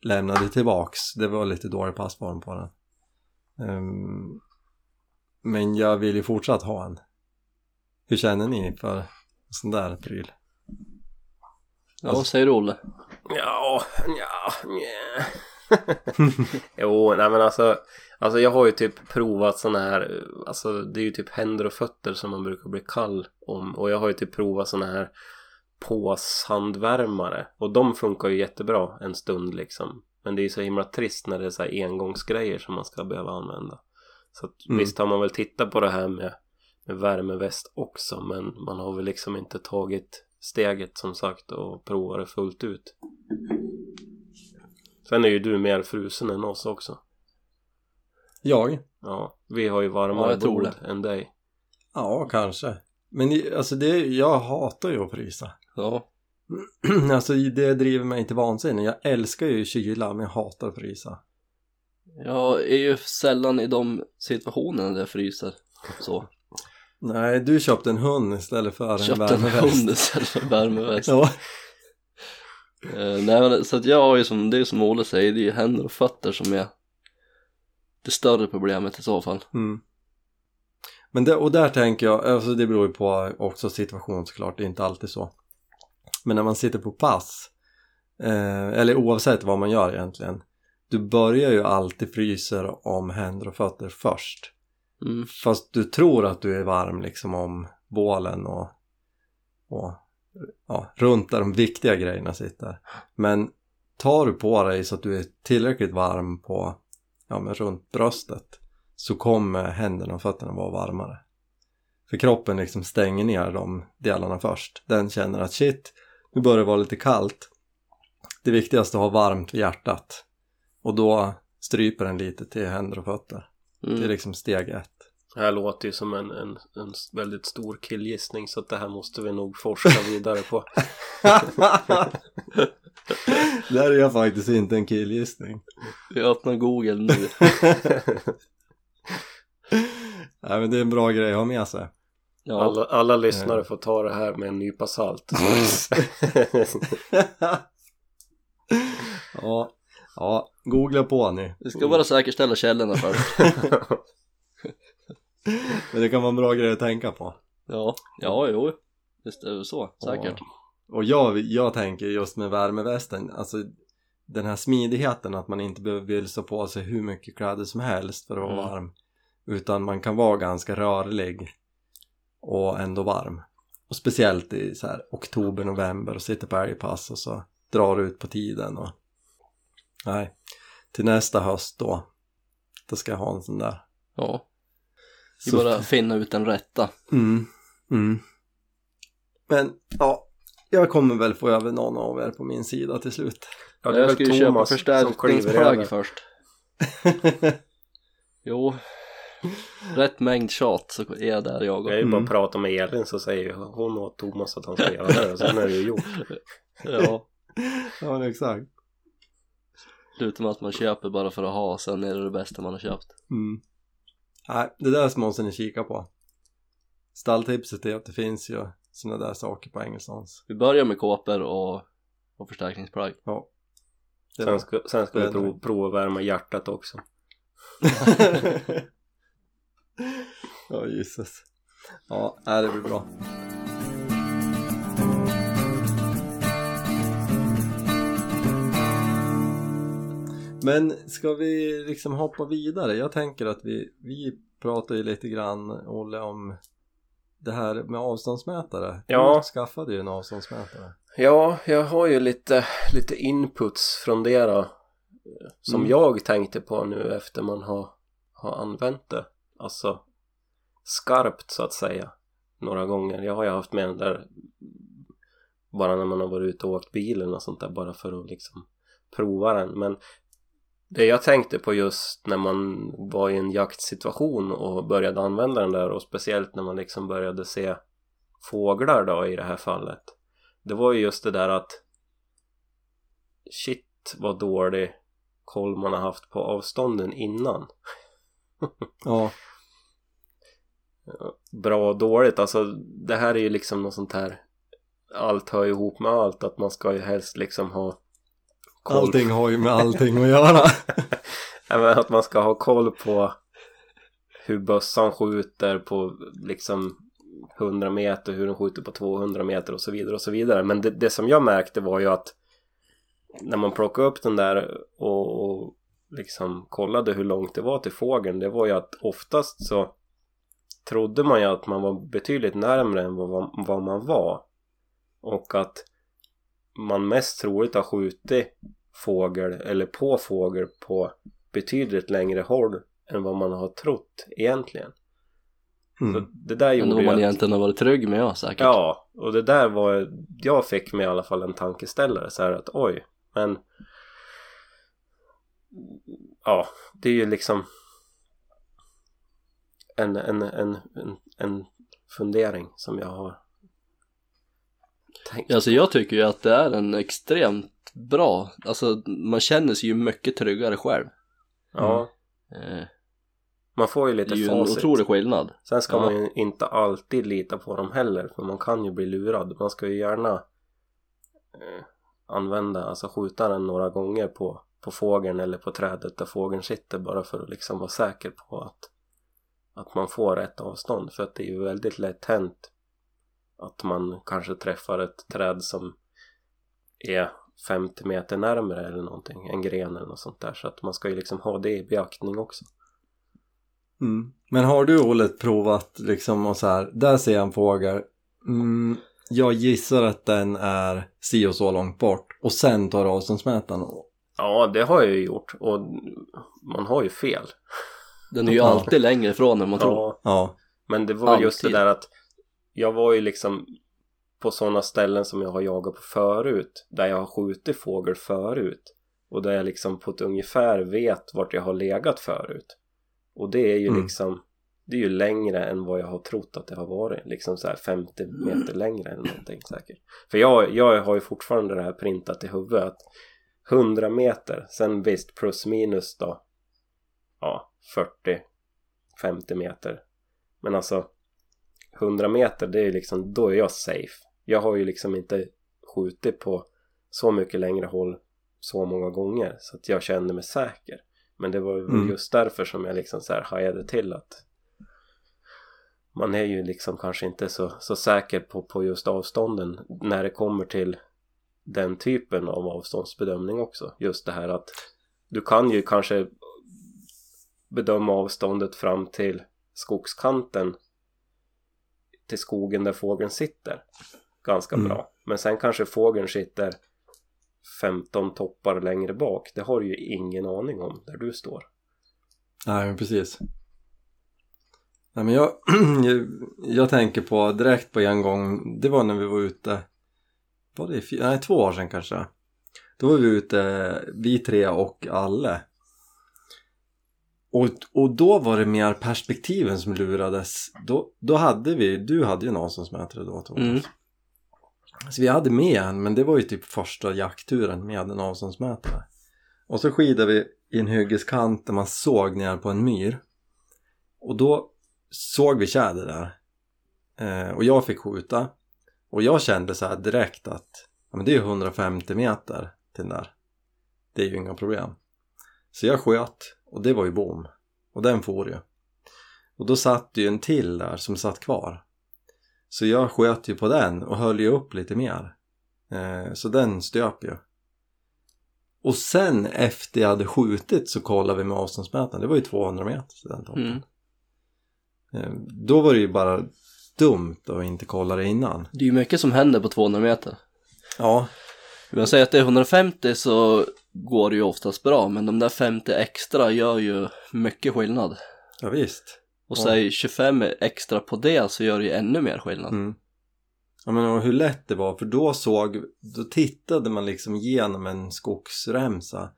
lämnade tillbaks. Det var lite dålig passform på den. Ehm, men jag vill ju fortsatt ha en. Hur känner ni för sån där pryl? ja Alltså- säger du Olle. Ja, ja, nja. Jo, nej men alltså Alltså jag har ju typ provat såna här Alltså det är ju typ händer och fötter som man brukar bli kall om Och jag har ju typ provat såna här Påshandvärmare Och de funkar ju jättebra en stund liksom Men det är ju så himla trist när det är så här engångsgrejer som man ska behöva använda Så att, Mm. visst har man väl tittat på det här med, med värmeväst också Men man har väl liksom inte tagit steget som sagt och provat det fullt ut Sen är ju du mer frusen än oss också Jag? Ja, vi har ju Ja, varmare bord det. än dig Ja, kanske. Men alltså det, jag hatar ju att frysa. Ja, alltså det driver mig inte vansinne. Jag älskar ju kyla men jag hatar att frysa. Jag är ju sällan i de situationerna där jag fryser. Så. Nej, du köpte en hund istället för en Köpte en värmeväst. hund istället för värmeväst. Ja. Eh, nej men så att jag har ju som, det är som Olle säger, det är ju händer och fötter som är det större problemet i så fall. Mm. Men det, och där tänker jag, alltså det beror ju på också situation såklart, det är inte alltid så. Men när man sitter på pass, eh, eller oavsett vad man gör egentligen, du börjar ju alltid frysa om händer och fötter först. Mm. Fast du tror att du är varm liksom om bålen och, och ja, runt där de viktiga grejerna sitter. Men tar du på dig så att du är tillräckligt varm på, ja men runt bröstet så kommer händerna och fötterna vara varmare. För kroppen liksom stänger ner de delarna först. Den känner att shit, nu börjar det vara lite kallt. Det viktigaste är att ha varmt vid hjärtat. Och då stryper den lite till händer och fötter. Det är Mm. liksom steg ett. Det här låter ju som en, en, en väldigt stor killgissning så att det här måste vi nog forska vidare på det här är faktiskt inte en killgissning. Vi öppnar google nu. Nej men det är en bra grej att ha med sig. Ja, alla, alla lyssnare får ta det här med en nypa salt ja, ja, googla på ni. vi ska bara säkerställa källorna först. Men det kan vara en bra grej att tänka på. Ja, ja, jo. Visst är det så, säkert. Ja. Och jag, jag tänker just med värmevästen, alltså den här smidigheten att man inte behöver vilsa på sig hur mycket kläder som helst för att vara Mm. varm. Utan man kan vara ganska rörlig och ändå varm. Och speciellt i så här oktober, november och sitter på älgpass och så drar ut på tiden och nej, till nästa höst då då ska jag ha en sån där. Ja, vi Så- bara finna ut den rätta. Mm, mm. Men ja, jag kommer väl få över någon av er på min sida till slut. Ja, det är jag ska ju köpa förstärkningsplagg först. Jo, rätt mängd tjat så är jag där jag Jag är ju bara Mm. prata med Elin så säger hon åt Thomas att han ska göra det och sen är det ju gjort. Ja, ja, exakt. Slutar med att man köper bara för att ha, sen är det det bästa man har köpt. Mm. Nej, det där måste ni kika på. Stalltipset är att det finns ju sådana där saker på Engelsons. Vi börjar med kåpor och, och förstärkningsplagg. Ja. Det Sen ska, sen ska vi är prova, prova att värma hjärtat också. ja, gisses. Ja, nej, det blir bra. Men ska vi liksom hoppa vidare? Jag tänker att vi, vi pratar ju lite grann, Olle, om det här med avståndsmätare. Ja. Du skaffade ju en avståndsmätare. Ja, jag har ju lite, lite inputs från det då. som Mm. jag tänkte på nu efter man har, har använt det. Alltså skarpt så att säga. Några gånger. Jag har ju haft med den där bara när man har varit ute och åkt bilen och sånt där bara för att liksom prova den. Men det jag tänkte på just när man var i en jaktsituation och började använda den där och speciellt när man liksom började se fåglar då i det här fallet. Det var ju just det där att shit vad dålig koll man har haft på avstånden innan. Ja, Bra och dåligt, alltså det här är ju liksom något sånt här allt hör ihop med allt att man ska ju helst liksom ha koll allting har ju med allting att göra. Men att man ska ha koll på hur bössan skjuter på liksom 100 meter, hur den skjuter på 200 meter och så vidare och så vidare. Men det, det som jag märkte var ju att när man plockade upp den där och, och liksom kollade hur långt det var till fågeln, det var ju att oftast så trodde man ju att man var betydligt närmare än vad, vad man var. Och att man mest troligt har skjutit fågel eller på fågel på betydligt längre håll än vad man har trott egentligen. Så Mm. det där Men gjorde vad ju man att, egentligen har varit trygg med ja, säkert. Ja, och det där var jag fick mig i alla fall en tankeställare så här att oj, men ja, det är ju liksom en, en, en, en, en fundering som jag har. Alltså jag tycker ju att det är en extremt bra, alltså man känner sig ju mycket tryggare själv. Ja, Eh, man får ju Det lite är ju en facit. otrolig skillnad. Sen ska Ja. man ju inte alltid lita på dem heller för man kan ju bli lurad. Man ska ju gärna eh, använda, alltså skjuta den några gånger på, på fågeln eller på trädet där fågeln sitter bara för att liksom vara säker på att, att man får rätt avstånd. För att det är ju väldigt lätt hänt att man kanske träffar ett träd som är 50 meter närmare eller någonting, en gren eller något sånt där. Så att man ska ju liksom ha det i beaktning också. Mm. Men har du Olle provat liksom och så här, där ser jag en fågel. Mm, jag gissar att den är si och så långt bort och sen tar avståndsmätaren. Ja, det har jag ju gjort och man har ju fel. Den är ju Ja. alltid längre ifrån än man tror. Ja, Ja, men det var just det Alltid. där att jag var ju liksom på sådana ställen som jag har jagat på förut där jag har skjutit fågel förut. Och där jag liksom på ett ungefär vet vart jag har legat förut. Och det är ju Mm. liksom det är ju längre än vad jag har trott att det har varit. Liksom så här 50 meter längre eller någonting säkert. För jag, jag har ju fortfarande det här printat i huvudet att 100 meter sen visst plus minus då. Ja 40 50 meter. Men alltså 100 meter det är liksom då är jag safe. Jag har ju liksom inte skjutit på så mycket längre håll så många gånger så att jag kände mig säker. Men det var ju Mm. just därför som jag liksom så här hajade till att man är ju liksom kanske inte så, så säker på, på just avstånden när det kommer till den typen av avståndsbedömning också. Just det här att du kan ju kanske bedöma avståndet fram till skogskanten till skogen där fågeln sitter ganska Mm. bra men sen kanske fågeln sitter 15 toppar längre bak det har du ju ingen aning om där du står nej men precis. Nej men jag, jag, tänker på direkt på en gång, det var när vi var ute, var det nej två år sedan kanske. Då var vi ute, vi tre och Alle. Och, och då var det mer perspektiven som lurades. Då, då hade vi, du hade ju en avståndsmätare då Thomas. Mm. Så vi hade med en, men det var ju typ första jaktturen med en avståndsmätare. Och så skidade vi i en hyggeskant där man såg ner på en myr. Och då såg vi tjäder där. Eh, och jag fick skjuta. Och jag kände så här direkt att ja, men det är ju 150 meter till den där. Det är ju inga problem. Så jag sköt och det var ju bom. Och den for ju. Och då satt ju en till där som satt kvar. Så jag sköt ju på den och höll ju upp lite mer. Eh, så den stöp ju. Och sen efter jag hade skjutit så kollade vi med avståndsmätaren. Det var ju 200 meter till den toppen. Mm. Eh, Då var det ju bara dumt att inte kolla det innan. Det är ju mycket som händer på 200 meter. Ja, Om jag säger att det är 150 så går det ju oftast bra men de där 50 extra gör ju mycket skillnad. Ja, visst. Och Ja. säg 25 extra på det så gör det ju ännu mer skillnad. Mm. Ja men och hur lätt det var för då såg, då tittade man liksom genom en skogsremsa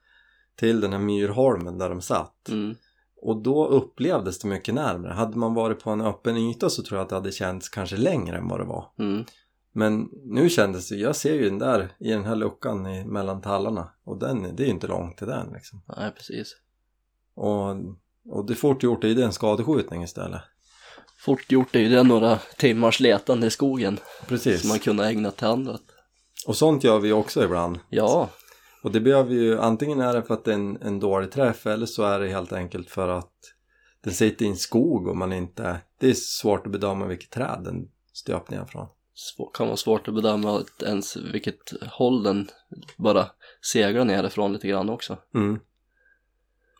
till den här myrholmen där de satt. Mm. Och då upplevdes det mycket närmare. Hade man varit på en öppen yta så tror jag att det hade känts kanske längre än vad det var. Mm. Men nu kändes det, jag ser ju den där i den här luckan i, mellan tallarna och den, det är ju inte långt till den liksom. Nej precis. Och, och det fort gjort, det är ju en skadeskjutning istället. Fort gjort är ju det några timmars letande i skogen Precis. som man kunde ägna till annat. Och sånt gör vi också ibland. Ja, Och det behöver ju, antingen är det för att det är en, en dålig träff eller så är det helt enkelt för att den sitter i en skog och man inte, det är svårt att bedöma vilket träd den stöp ner från. Kan vara svårt att bedöma ens vilket håll den bara seglar nerifrån lite grann också. Mm.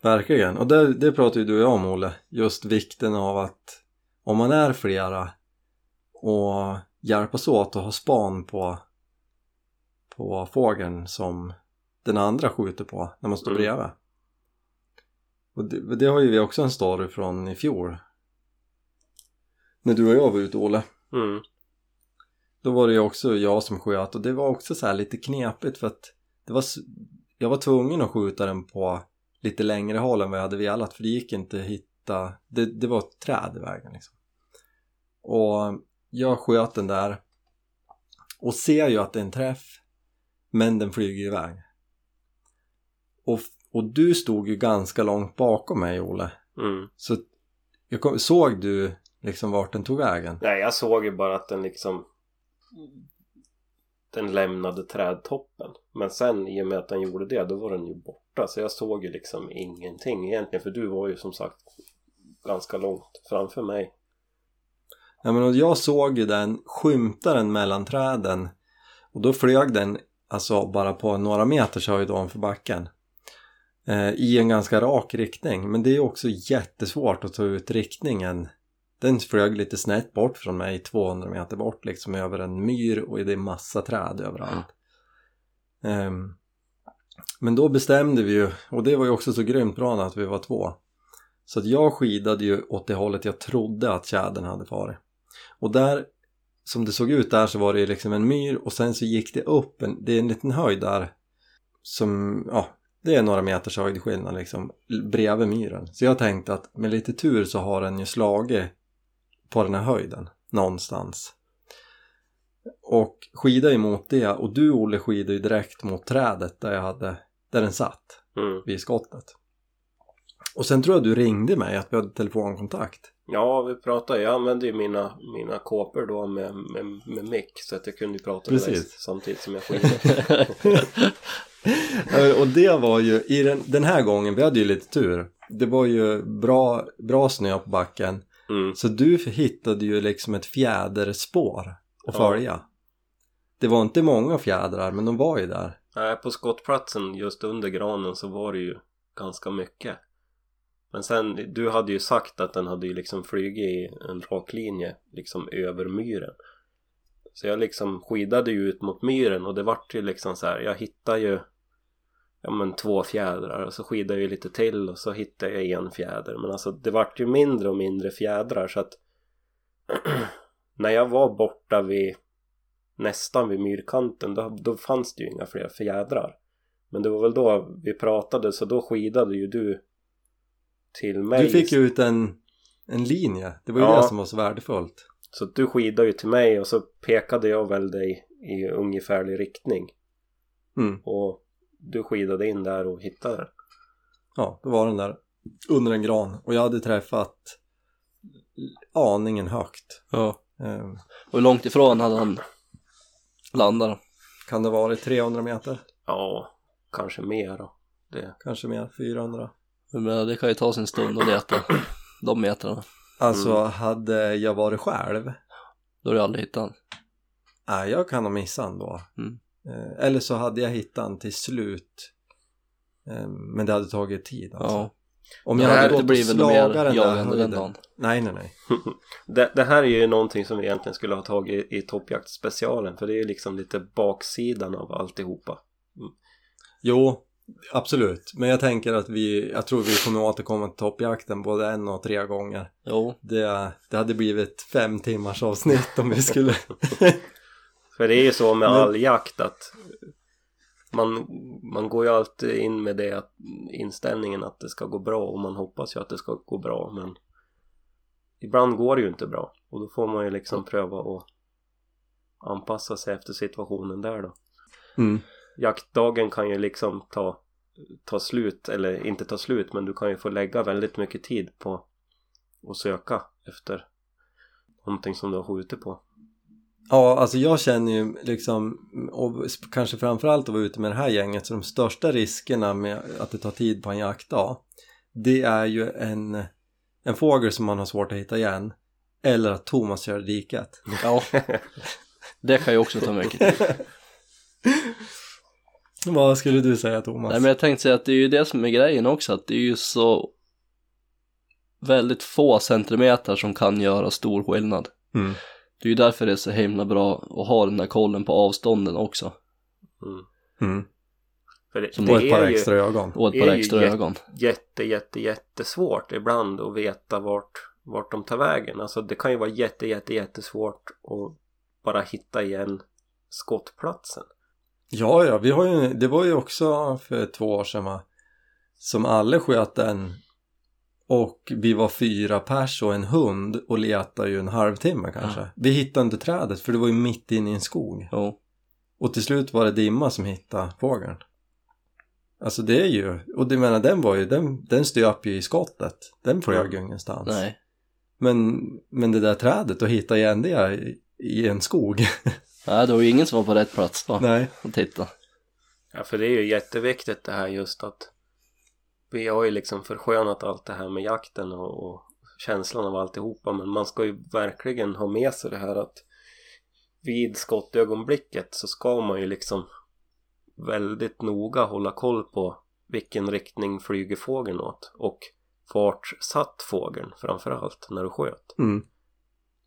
Verkligen, och det, det pratar ju du och jag om Olle, just vikten av att om man är flera och hjälpas åt och ha span på, på fågeln som den andra skjuter på när man står Mm. bredvid. Och det, det har ju vi också en story från i fjol. När du och jag var ute Olle. Mm. Då var det ju också jag som sköt och det var också så här lite knepigt för att det var, jag var tvungen att skjuta den på lite längre håll än vad jag hade velat för det gick inte att hitta, det, det var ett träd i vägen liksom. Och jag sköt den där och ser ju att det är en träff men den flyger iväg. Och, och du stod ju ganska långt bakom mig Olle. Mm. Så jag kom, såg du liksom vart den tog vägen? Nej, jag såg ju bara att den liksom den lämnade trädtoppen. Men sen i och med att den gjorde det, då var den ju borta. Så jag såg ju liksom ingenting egentligen. För du var ju som sagt ganska långt framför mig. Ja, men jag såg ju den skymta den mellan träden och då flög den alltså bara på några meters höjd ovanför backen eh, i en ganska rak riktning men det är också jättesvårt att ta ut riktningen den flög lite snett bort från mig 200 meter bort liksom över en myr och det är massa träd överallt. Ehm, men då bestämde vi ju och det var ju också så grymt bra att vi var två. Så att jag skidade ju åt det hållet jag trodde att tjädern hade farit. Och där, som det såg ut där så var det ju liksom en myr och sen så gick det upp, en, det är en liten höjd där som, ja, det är några meters höjdskillnad liksom bredvid myren. Så jag tänkte att med lite tur så har den ju slagit på den här höjden någonstans. Och skida emot det och du Olle skidade ju direkt mot trädet där jag hade, där den satt Mm. vid skottet. Och sen tror jag du ringde mig att vi hade telefonkontakt. Ja, vi pratade. Jag använde ju mina, mina kåpor då med, med, med mick. Så att jag kunde ju prata med dig Precis. samtidigt som jag skidade. Och det var ju, i den, den här gången, vi hade ju lite tur. Det var ju bra, bra snö på backen. Mm. Så du hittade ju liksom ett fjäderspår att Ja. följa. Det var inte många fjädrar, men de var ju där. Nej, på skottplatsen just under granen så var det ju ganska mycket. Men sen, du hade ju sagt att den hade ju liksom flugit i en rak linje liksom över myren. Så jag liksom skidade ju ut mot myren och det vart ju liksom så här, jag hittade ju ja men två fjädrar och så skidade jag lite till och så hittade jag en fjäder. Men alltså det vart ju mindre och mindre fjädrar så att när jag var borta vid nästan vid myrkanten då, då fanns det ju inga fler fjädrar. Men det var väl då vi pratade så då skidade ju du till mig. Du fick ju ut en, en linje. Det var ju Ja. det som var så värdefullt. Så du skidade ju till mig och så pekade jag väl dig i ungefärlig riktning. Mm. Och du skidade in där och hittade den. Ja, då var den där under en gran. Och jag hade träffat aningen högt. ja. Eh, Och hur långt ifrån hade han landat? kan det varit 300 meter? Ja, kanske mer då. Det. Kanske mer, 400? Men det kan ju ta sin stund att leta de metrarna. Alltså Mm. hade jag varit själv Då har du aldrig hittat han. Nej, jag kan ha missat den då. Mm. Eh, eller så hade jag hittat den till slut. Eh, men det hade tagit tid alltså. Ja. Om jag hade gått och mer den där den höjden. dagen. Nej, nej, nej. det. Det här är ju någonting som vi egentligen skulle ha tagit i toppjaktspecialen. För det är ju liksom lite baksidan av alltihopa. Jo, Absolut, men jag tänker att vi, jag tror vi kommer återkomma till toppjakten både en och tre gånger. Jo, Det, det hade blivit fem timmars avsnitt om vi skulle... För det är ju så med all jakt att man, man går ju alltid in med det att, inställningen att det ska gå bra och man hoppas ju att det ska gå bra men ibland går det ju inte bra och då får man ju liksom pröva att anpassa sig efter situationen där då. Mm. Jaktdagen kan ju liksom ta, ta slut eller inte ta slut men du kan ju få lägga väldigt mycket tid på att söka efter någonting som du har skjutit på. Ja, alltså jag känner ju liksom, och kanske framförallt att vara ute med det här gänget, så de största riskerna med att det tar tid på en jaktdag, det är ju en, en fågel som man har svårt att hitta igen, eller att Thomas kör diket. ja. Det kan ju också ta mycket tid. Vad skulle du säga Thomas? Nej men jag tänkte säga att det är ju det som är grejen också, att det är ju så väldigt få centimeter som kan göra stor skillnad. Mm. Det är ju därför det är så himla bra att ha den där kollen på avstånden också. Mm. Mm. För det, Som det Och ett par är ju extra ögon. Och ett par är extra jätte- ögon. jätte, jätte, jättesvårt ibland att veta vart, vart de tar vägen. Alltså det kan ju vara jätte, jätte, jättesvårt att bara hitta igen skottplatsen. Ja, ja, vi har ju, det var ju också för två år sedan va, som alla sköt en och vi var fyra pers och en hund och letade ju en halvtimme kanske. Ja. Vi hittade inte trädet för det var ju mitt inne i en skog. Jo. Och till slut var det Dimma som hittade fågeln. Alltså det är ju, och det menar den var ju, den, den stöp ju i skottet. Den flög ju ingenstans. Nej. Men, men det där trädet, att hitta igen det i, i en skog. Nej, det var ju ingen som var på rätt plats då. Nej. Och titta. Ja, för det är ju jätteviktigt det här just att vi har ju liksom förskönat allt det här med jakten och, och känslan av alltihopa men man ska ju verkligen ha med sig det här att vid skottögonblicket så ska man ju liksom väldigt noga hålla koll på vilken riktning flyger fågeln åt och vart satt fågeln framförallt när du sköt Mm.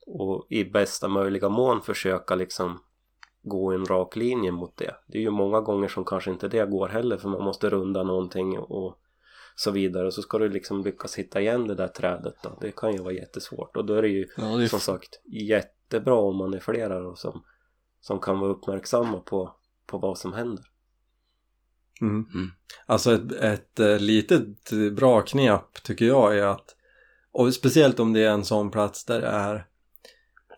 och i bästa möjliga mån försöka liksom gå en rak linje mot det. Det är ju många gånger som kanske inte det går heller för man måste runda någonting och så vidare. Så ska du liksom lyckas hitta igen det där trädet då. Det kan ju vara jättesvårt och då är det ju Ja, det är som sagt jättebra om man är flera och som, som kan vara uppmärksamma på, på vad som händer. Mm. Mm. Alltså ett, ett eh, litet bra knep tycker jag är att och speciellt om det är en sån plats där det är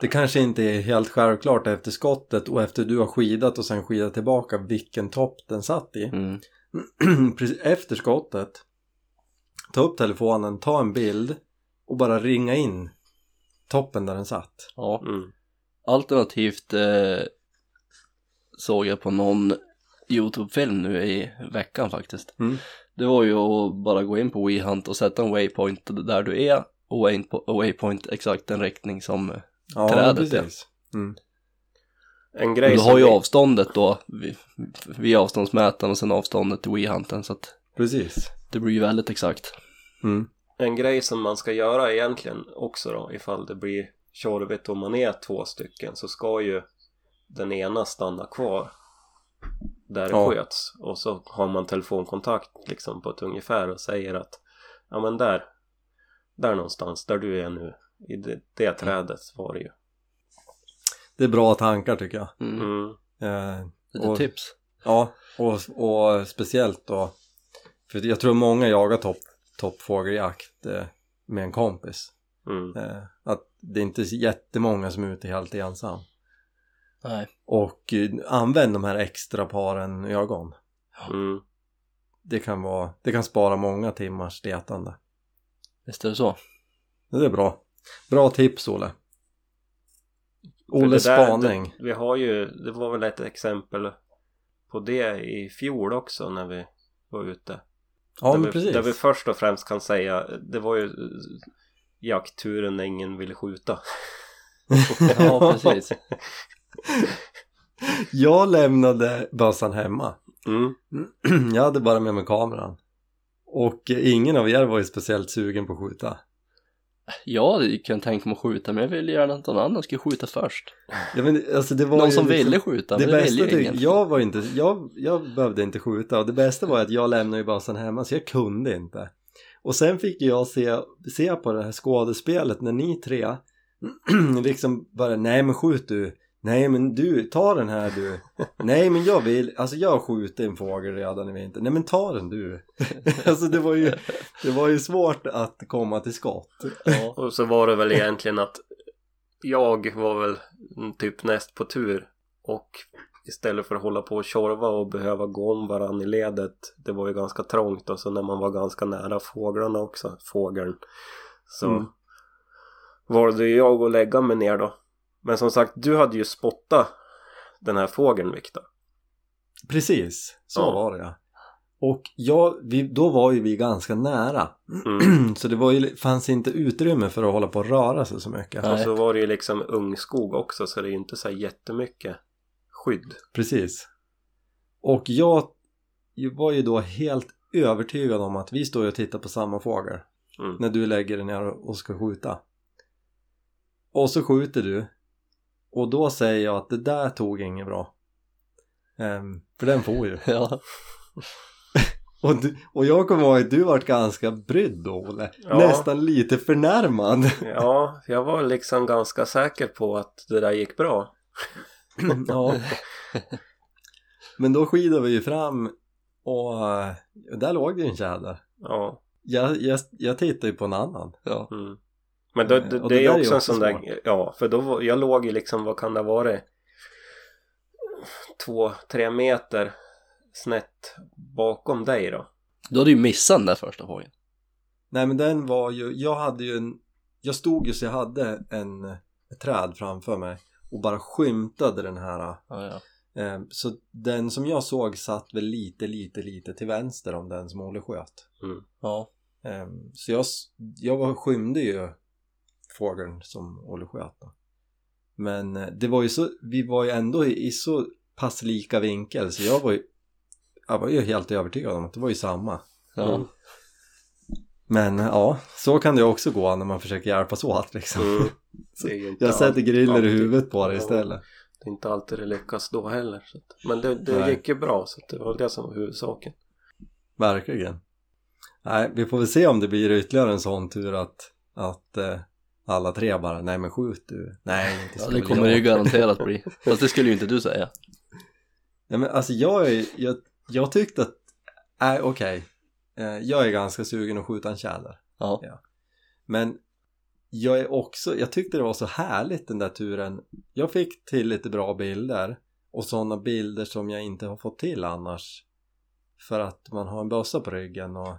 det kanske inte är helt självklart efter skottet och efter du har skidat och sen skidat tillbaka vilken topp den satt i. Mm. Precis efter skottet ta upp telefonen, ta en bild och bara ringa in toppen där den satt. Ja. Mm. Alternativt eh, såg jag på någon YouTube-film nu i veckan faktiskt. Mm. Det var ju att bara gå in på WeHunt och sätta en waypoint där du är och waypo- och waypoint exakt den riktning som Ja, Trädet, precis. Mm. En grej du har ju vi- avståndet då vid, vid avståndsmätaren och sen avståndet till WeHunten så att Precis. Det blir ju väldigt exakt. Mm. En grej som man ska göra egentligen också då ifall det blir tjorvigt om man är två stycken så ska ju den ena stanna kvar där det Ja. sköts och så har man telefonkontakt liksom på ett ungefär och säger att ja men där där någonstans där du är nu i det, det trädet var det ju Det är bra tankar tycker jag. Mm. mm. Eh, Lite Och- tips. Ja, och, och speciellt då för jag tror många jagar topp, toppfågeljakt eh, med en kompis. Mm. Eh, att det är inte jättemånga som är ute helt ensam. Nej. Och eh, använd de här extra paren ögon. Mm. Det kan, vara, det kan spara många timmars letande. Visst är det så? Det är bra. Bra tips Olle. Olles spaning. Det, vi har ju, det var väl ett exempel på det i fjol också när vi var ute. Ja där, vi, precis. där vi först och främst kan säga, det var ju eh, jaktturen när ingen ville skjuta. Ja, precis. Jag lämnade bössan hemma. Mm. Jag hade bara med mig kameran. Och eh, ingen av er var ju speciellt sugen på att skjuta. Ja, det kan jag tänka mig att skjuta men jag vill gärna att någon annan ska skjuta först. Ja, men, alltså, Någon som liksom, ville skjuta, Det men det bästa ville ju ingen. jag var inte, jag, jag behövde inte skjuta och det bästa var att jag lämnade ju bössan hemma så jag kunde inte. Och sen fick jag se, se på det här skådespelet när ni tre liksom bara nej men skjut du, nej men du, ta den här du, nej men jag vill, alltså jag har skjutit en fågel redan i vinter, nej men ta den du. alltså det var ju, det var ju svårt att komma till skott. Ja. Och så var det väl egentligen att jag var väl typ näst på tur och istället för att hålla på och tjorva och behöva gå om varann i ledet det var ju ganska trångt och så när man var ganska nära fåglarna också, fågeln så Mm. valde jag att lägga mig ner då men som sagt, du hade ju spottat den här fågeln Viktor Precis, så Ja. var det ja. Och jag, vi, då var ju vi ganska nära. mm. så det var ju, fanns inte utrymme för att hålla på och röra sig så mycket. Nej. och så var det ju liksom ungskog också så det är ju inte så här jättemycket skydd Precis. Och jag var ju då helt övertygad om att vi står och tittar på samma fågel. mm. När du lägger dig ner och ska skjuta. Och så skjuter du. Och då säger jag att det där tog inget bra. Ehm, för den får ju. ja. Och, du, och jag kommer ihåg att du var ganska brydd då Olle. Ja. Nästan lite förnärmad. Ja, jag var liksom ganska säker på att det där gick bra ja. Men då skidade vi ju fram och eh, där låg det ju en tjäder. Ja Jag, jag, jag tittade ju på en annan. ja. Mm. Men då, Eh, det, det, är är också ju en sån smart. där, ja för då jag låg ju liksom, vad kan det ha varit? Två, tre meter snett bakom dig då. Du hade ju missat den där första fågeln. Nej men den var ju, jag hade ju en, jag stod ju så jag hade en, ett träd framför mig och bara skymtade den här. Ja, ja. Eh, så den som jag såg satt väl lite, lite, lite till vänster om den som Olle sköt. Mm. ja. Eh, så jag, jag var, skymde ju fågeln som Olle sköt då. Men eh, det var ju så, vi var ju ändå i, så pass lika vinkel så jag var ju, jag var ju helt övertygad om att det var ju samma. ja. Mm. Men ja, så kan det också gå när man försöker hjälpas åt liksom. Mm. Jag sätter alltid- griller i huvudet på det istället. Det är inte alltid det lyckas då heller. Men det, det gick ju bra så det var det som var huvudsaken. Verkligen. Nej, vi får väl se om det blir ytterligare en sån tur att, att eh, alla tre bara, nej men skjut du. Nej, inte ja det kommer jag. det ju garanterat bli. Fast det skulle ju inte du säga. Nej men alltså jag är, jag, jag tyckte att, nej okej. Eh, jag är ganska sugen att skjuta en tjäder. Ja. Men jag är också, jag tyckte det var så härligt den där turen. Jag fick till lite bra bilder och sådana bilder som jag inte har fått till annars. För att man har en bössa på ryggen och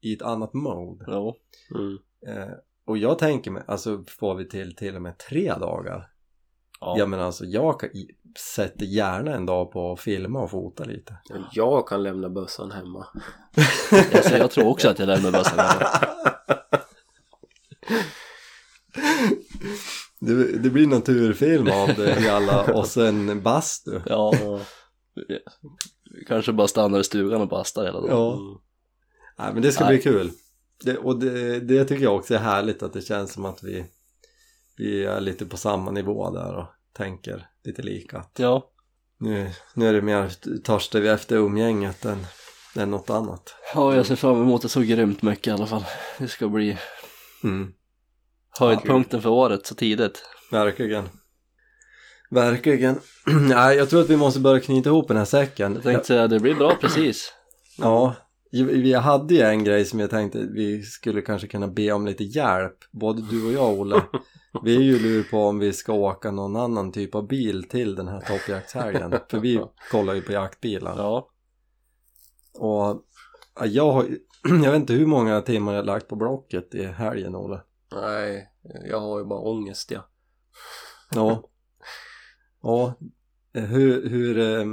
i ett annat mode. Ja. Mm. Eh, och jag tänker mig, alltså får vi till till och med tre dagar. Ja. Ja men alltså jag kan, sätter gärna en dag på att filma och fota lite. Jag kan lämna bössan hemma. Alltså, jag tror också att jag lämnar bössan hemma. Det, det blir naturfilm av det i alla och sen bastu. Ja. Kanske bara stannar i stugan och bastar hela dagen. Ja. Nej men det ska Nej. bli kul. Det, och det, det tycker jag också är härligt att det känns som att vi, vi är lite på samma nivå där och tänker lite lika. Ja. Nu, nu är det mer törstar vi efter umgänget än, än något annat. Ja, jag ser fram emot det så grymt mycket i alla fall. Det ska bli Mm, höjdpunkten för året så tidigt. verkligen. Verkligen. Nej, jag tror att vi måste börja knyta ihop den här säcken. Jag tänkte säga, det blir bra precis. Ja, vi hade ju en grej som jag tänkte vi skulle kanske kunna be om lite hjälp. Både du och jag Olle. Vi är ju lur på om vi ska åka någon annan typ av bil till den här toppjaktshelgen. För vi kollar ju på jaktbilar. Ja. Och ja, jag har jag vet inte hur många timmar jag lagt på Blocket i helgen Olle. Nej, jag har ju bara ångest ja. Ja. Ja. Hur, hur, eh,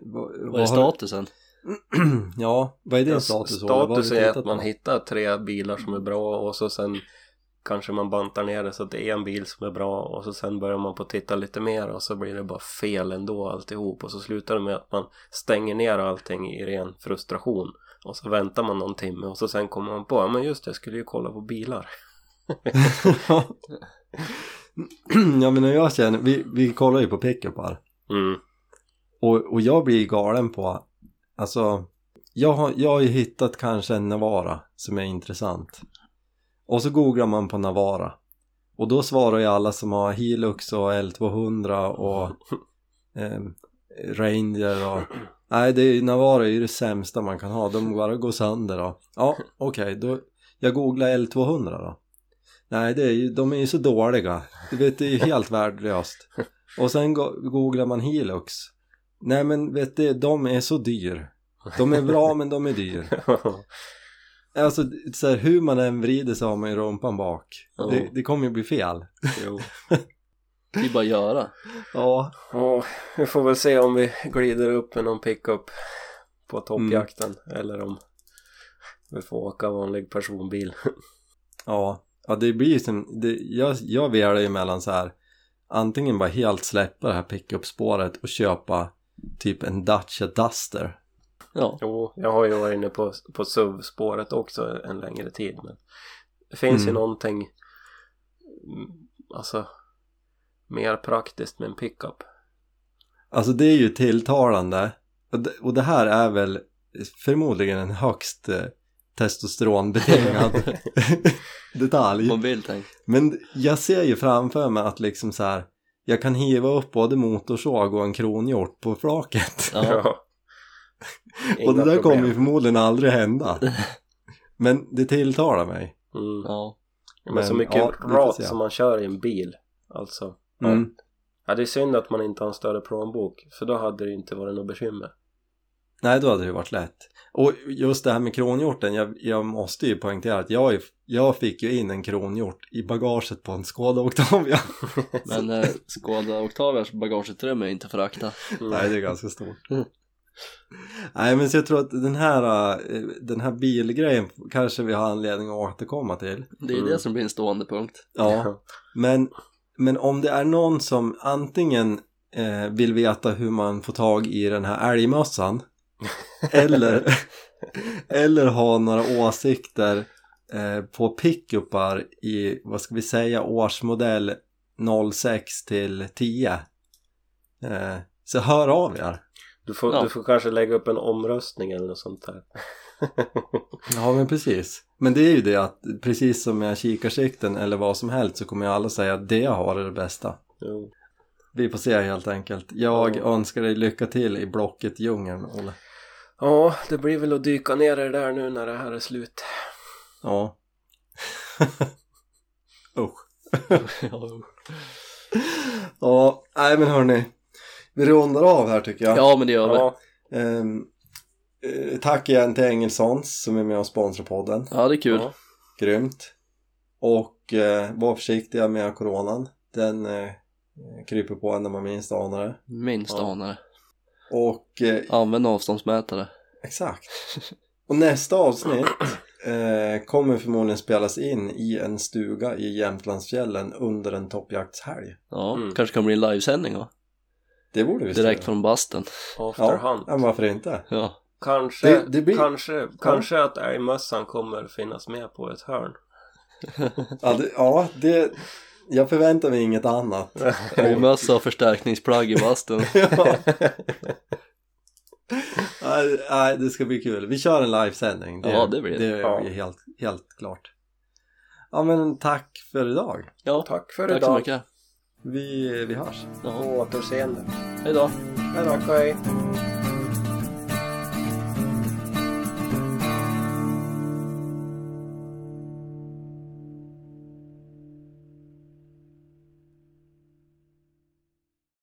vad, Vad är statusen? ja, vad är din status? Status är att man hittar tre bilar som är bra och så sen kanske man bantar ner det så att det är en bil som är bra och så sen börjar man på att titta lite mer och så blir det bara fel ändå alltihop och så slutar det med att man stänger ner allting i ren frustration och så väntar man någon timme och så sen kommer man på ja men just det, jag skulle ju kolla på bilar ja men jag känner, vi, vi kollar ju på pickupar Mm. och, och jag blir galen på, alltså jag har, jag har ju hittat kanske en Navara som är intressant. Och så googlar man på Navara. Och då svarar ju alla som har Hilux och L200 och ehm, Ranger och nej det är, Navara är ju det sämsta man kan ha, de bara går sönder då. Ja okej då jag googlar L200 då. Nej det är ju, de är ju så dåliga. Du vet det är ju helt värdelöst. Och sen go- googlar man Hilux. Nej men vet du de är så dyr de är bra men de är dyr Alltså så här, hur man än vrider så har man ju rumpan bak Ja. det, det kommer ju bli fel jo. Det är bara att göra. Ja Ja, vi får väl se om vi glider upp med någon pickup på toppjakten eller om vi får åka vanlig personbil. Ja, ja det blir ju som, det, jag, jag velar ju mellan så här antingen bara helt släppa det här pickup-spåret och köpa typ en Dacia Duster Ja. Jo, jag har ju varit inne på, på SUV-spåret också en längre tid men det finns ju Mm. någonting mm, alltså mer praktiskt med en pickup. Alltså det är ju tilltalande och det, och det här är väl förmodligen en högst eh, testosteronbetingad detalj. Men jag ser ju framför mig att liksom så här jag kan hiva upp både motorsåg och en kronhjort på flaket Ja. och det där problem. kommer ju förmodligen aldrig hända Men det tilltalar mig Mm. Ja. Men, Men, så mycket ja, rat som man kör i en bil. Alltså. mm. Ja, det är synd att man inte har en större plånbok. För då hade det inte varit något bekymmer. Nej då hade det varit lätt Och just det här med kronhjorten jag, jag måste ju poängtera att jag, jag fick ju in en kronhjort i bagaget på en Skoda Octavia Men eh, Skoda Octavias bagageutrymme är inte förakta. Nej det är ganska stort Mm. Nej men så jag tror att den här, eh, den här bilgrejen kanske vi har anledning att återkomma till Det är Mm. det som blir en stående punkt. Ja, men, men om det är någon som antingen eh, vill veta hur man får tag i den här älgmössan eller, eller ha några åsikter eh, på pickupar i, vad ska vi säga, årsmodell 06 till 10 eh, så hör av er Du får, Ja. du får kanske lägga upp en omröstning eller något sånt där. Ja men precis. Men det är ju det att precis som med kikarsikten eller vad som helst så kommer ju alla säga att det jag har är det bästa. jo. Vi får se helt enkelt. Jag Ja. önskar dig lycka till i blocket djungeln, Olle. Ja, det blir väl att dyka ner i det där nu när det här är slut. Ja. Usch. Ja. Ja, nej men hörni. Vi rundar av här tycker jag. ja men det gör vi. Ja, Ehm, eh, tack igen till Engelsons som är med och sponsrar podden. Ja det är kul. Ja. Grymt. Och eh, var försiktiga med coronan. Den eh, kryper på en när man minst anar det. Minst Ja. anare. Och eh, Använd avståndsmätare. Exakt. Och nästa avsnitt eh, kommer förmodligen spelas in i en stuga i Jämtlandsfjällen under en toppjaktshelg. Ja, Mm. kanske kan bli en livesändning va? Det borde vi Direkt från basten. after Ja, ja, men varför inte? Ja. Kanske, Det- det blir- kanske, kanske att älgmössan kommer finnas med på ett hörn. Ja, det, ja det, jag förväntar mig inget annat. Mössa och förstärkningsplagg i bastun. ja. nej, det ska bli kul. Vi kör en livesändning. Ja, det blir det. Det Ja. blir helt, helt klart. Ja, men tack för idag. Ja, Tack för tack så idag. mycket. Vi, vi hörs. På återseende. hej då. Hej då, hej.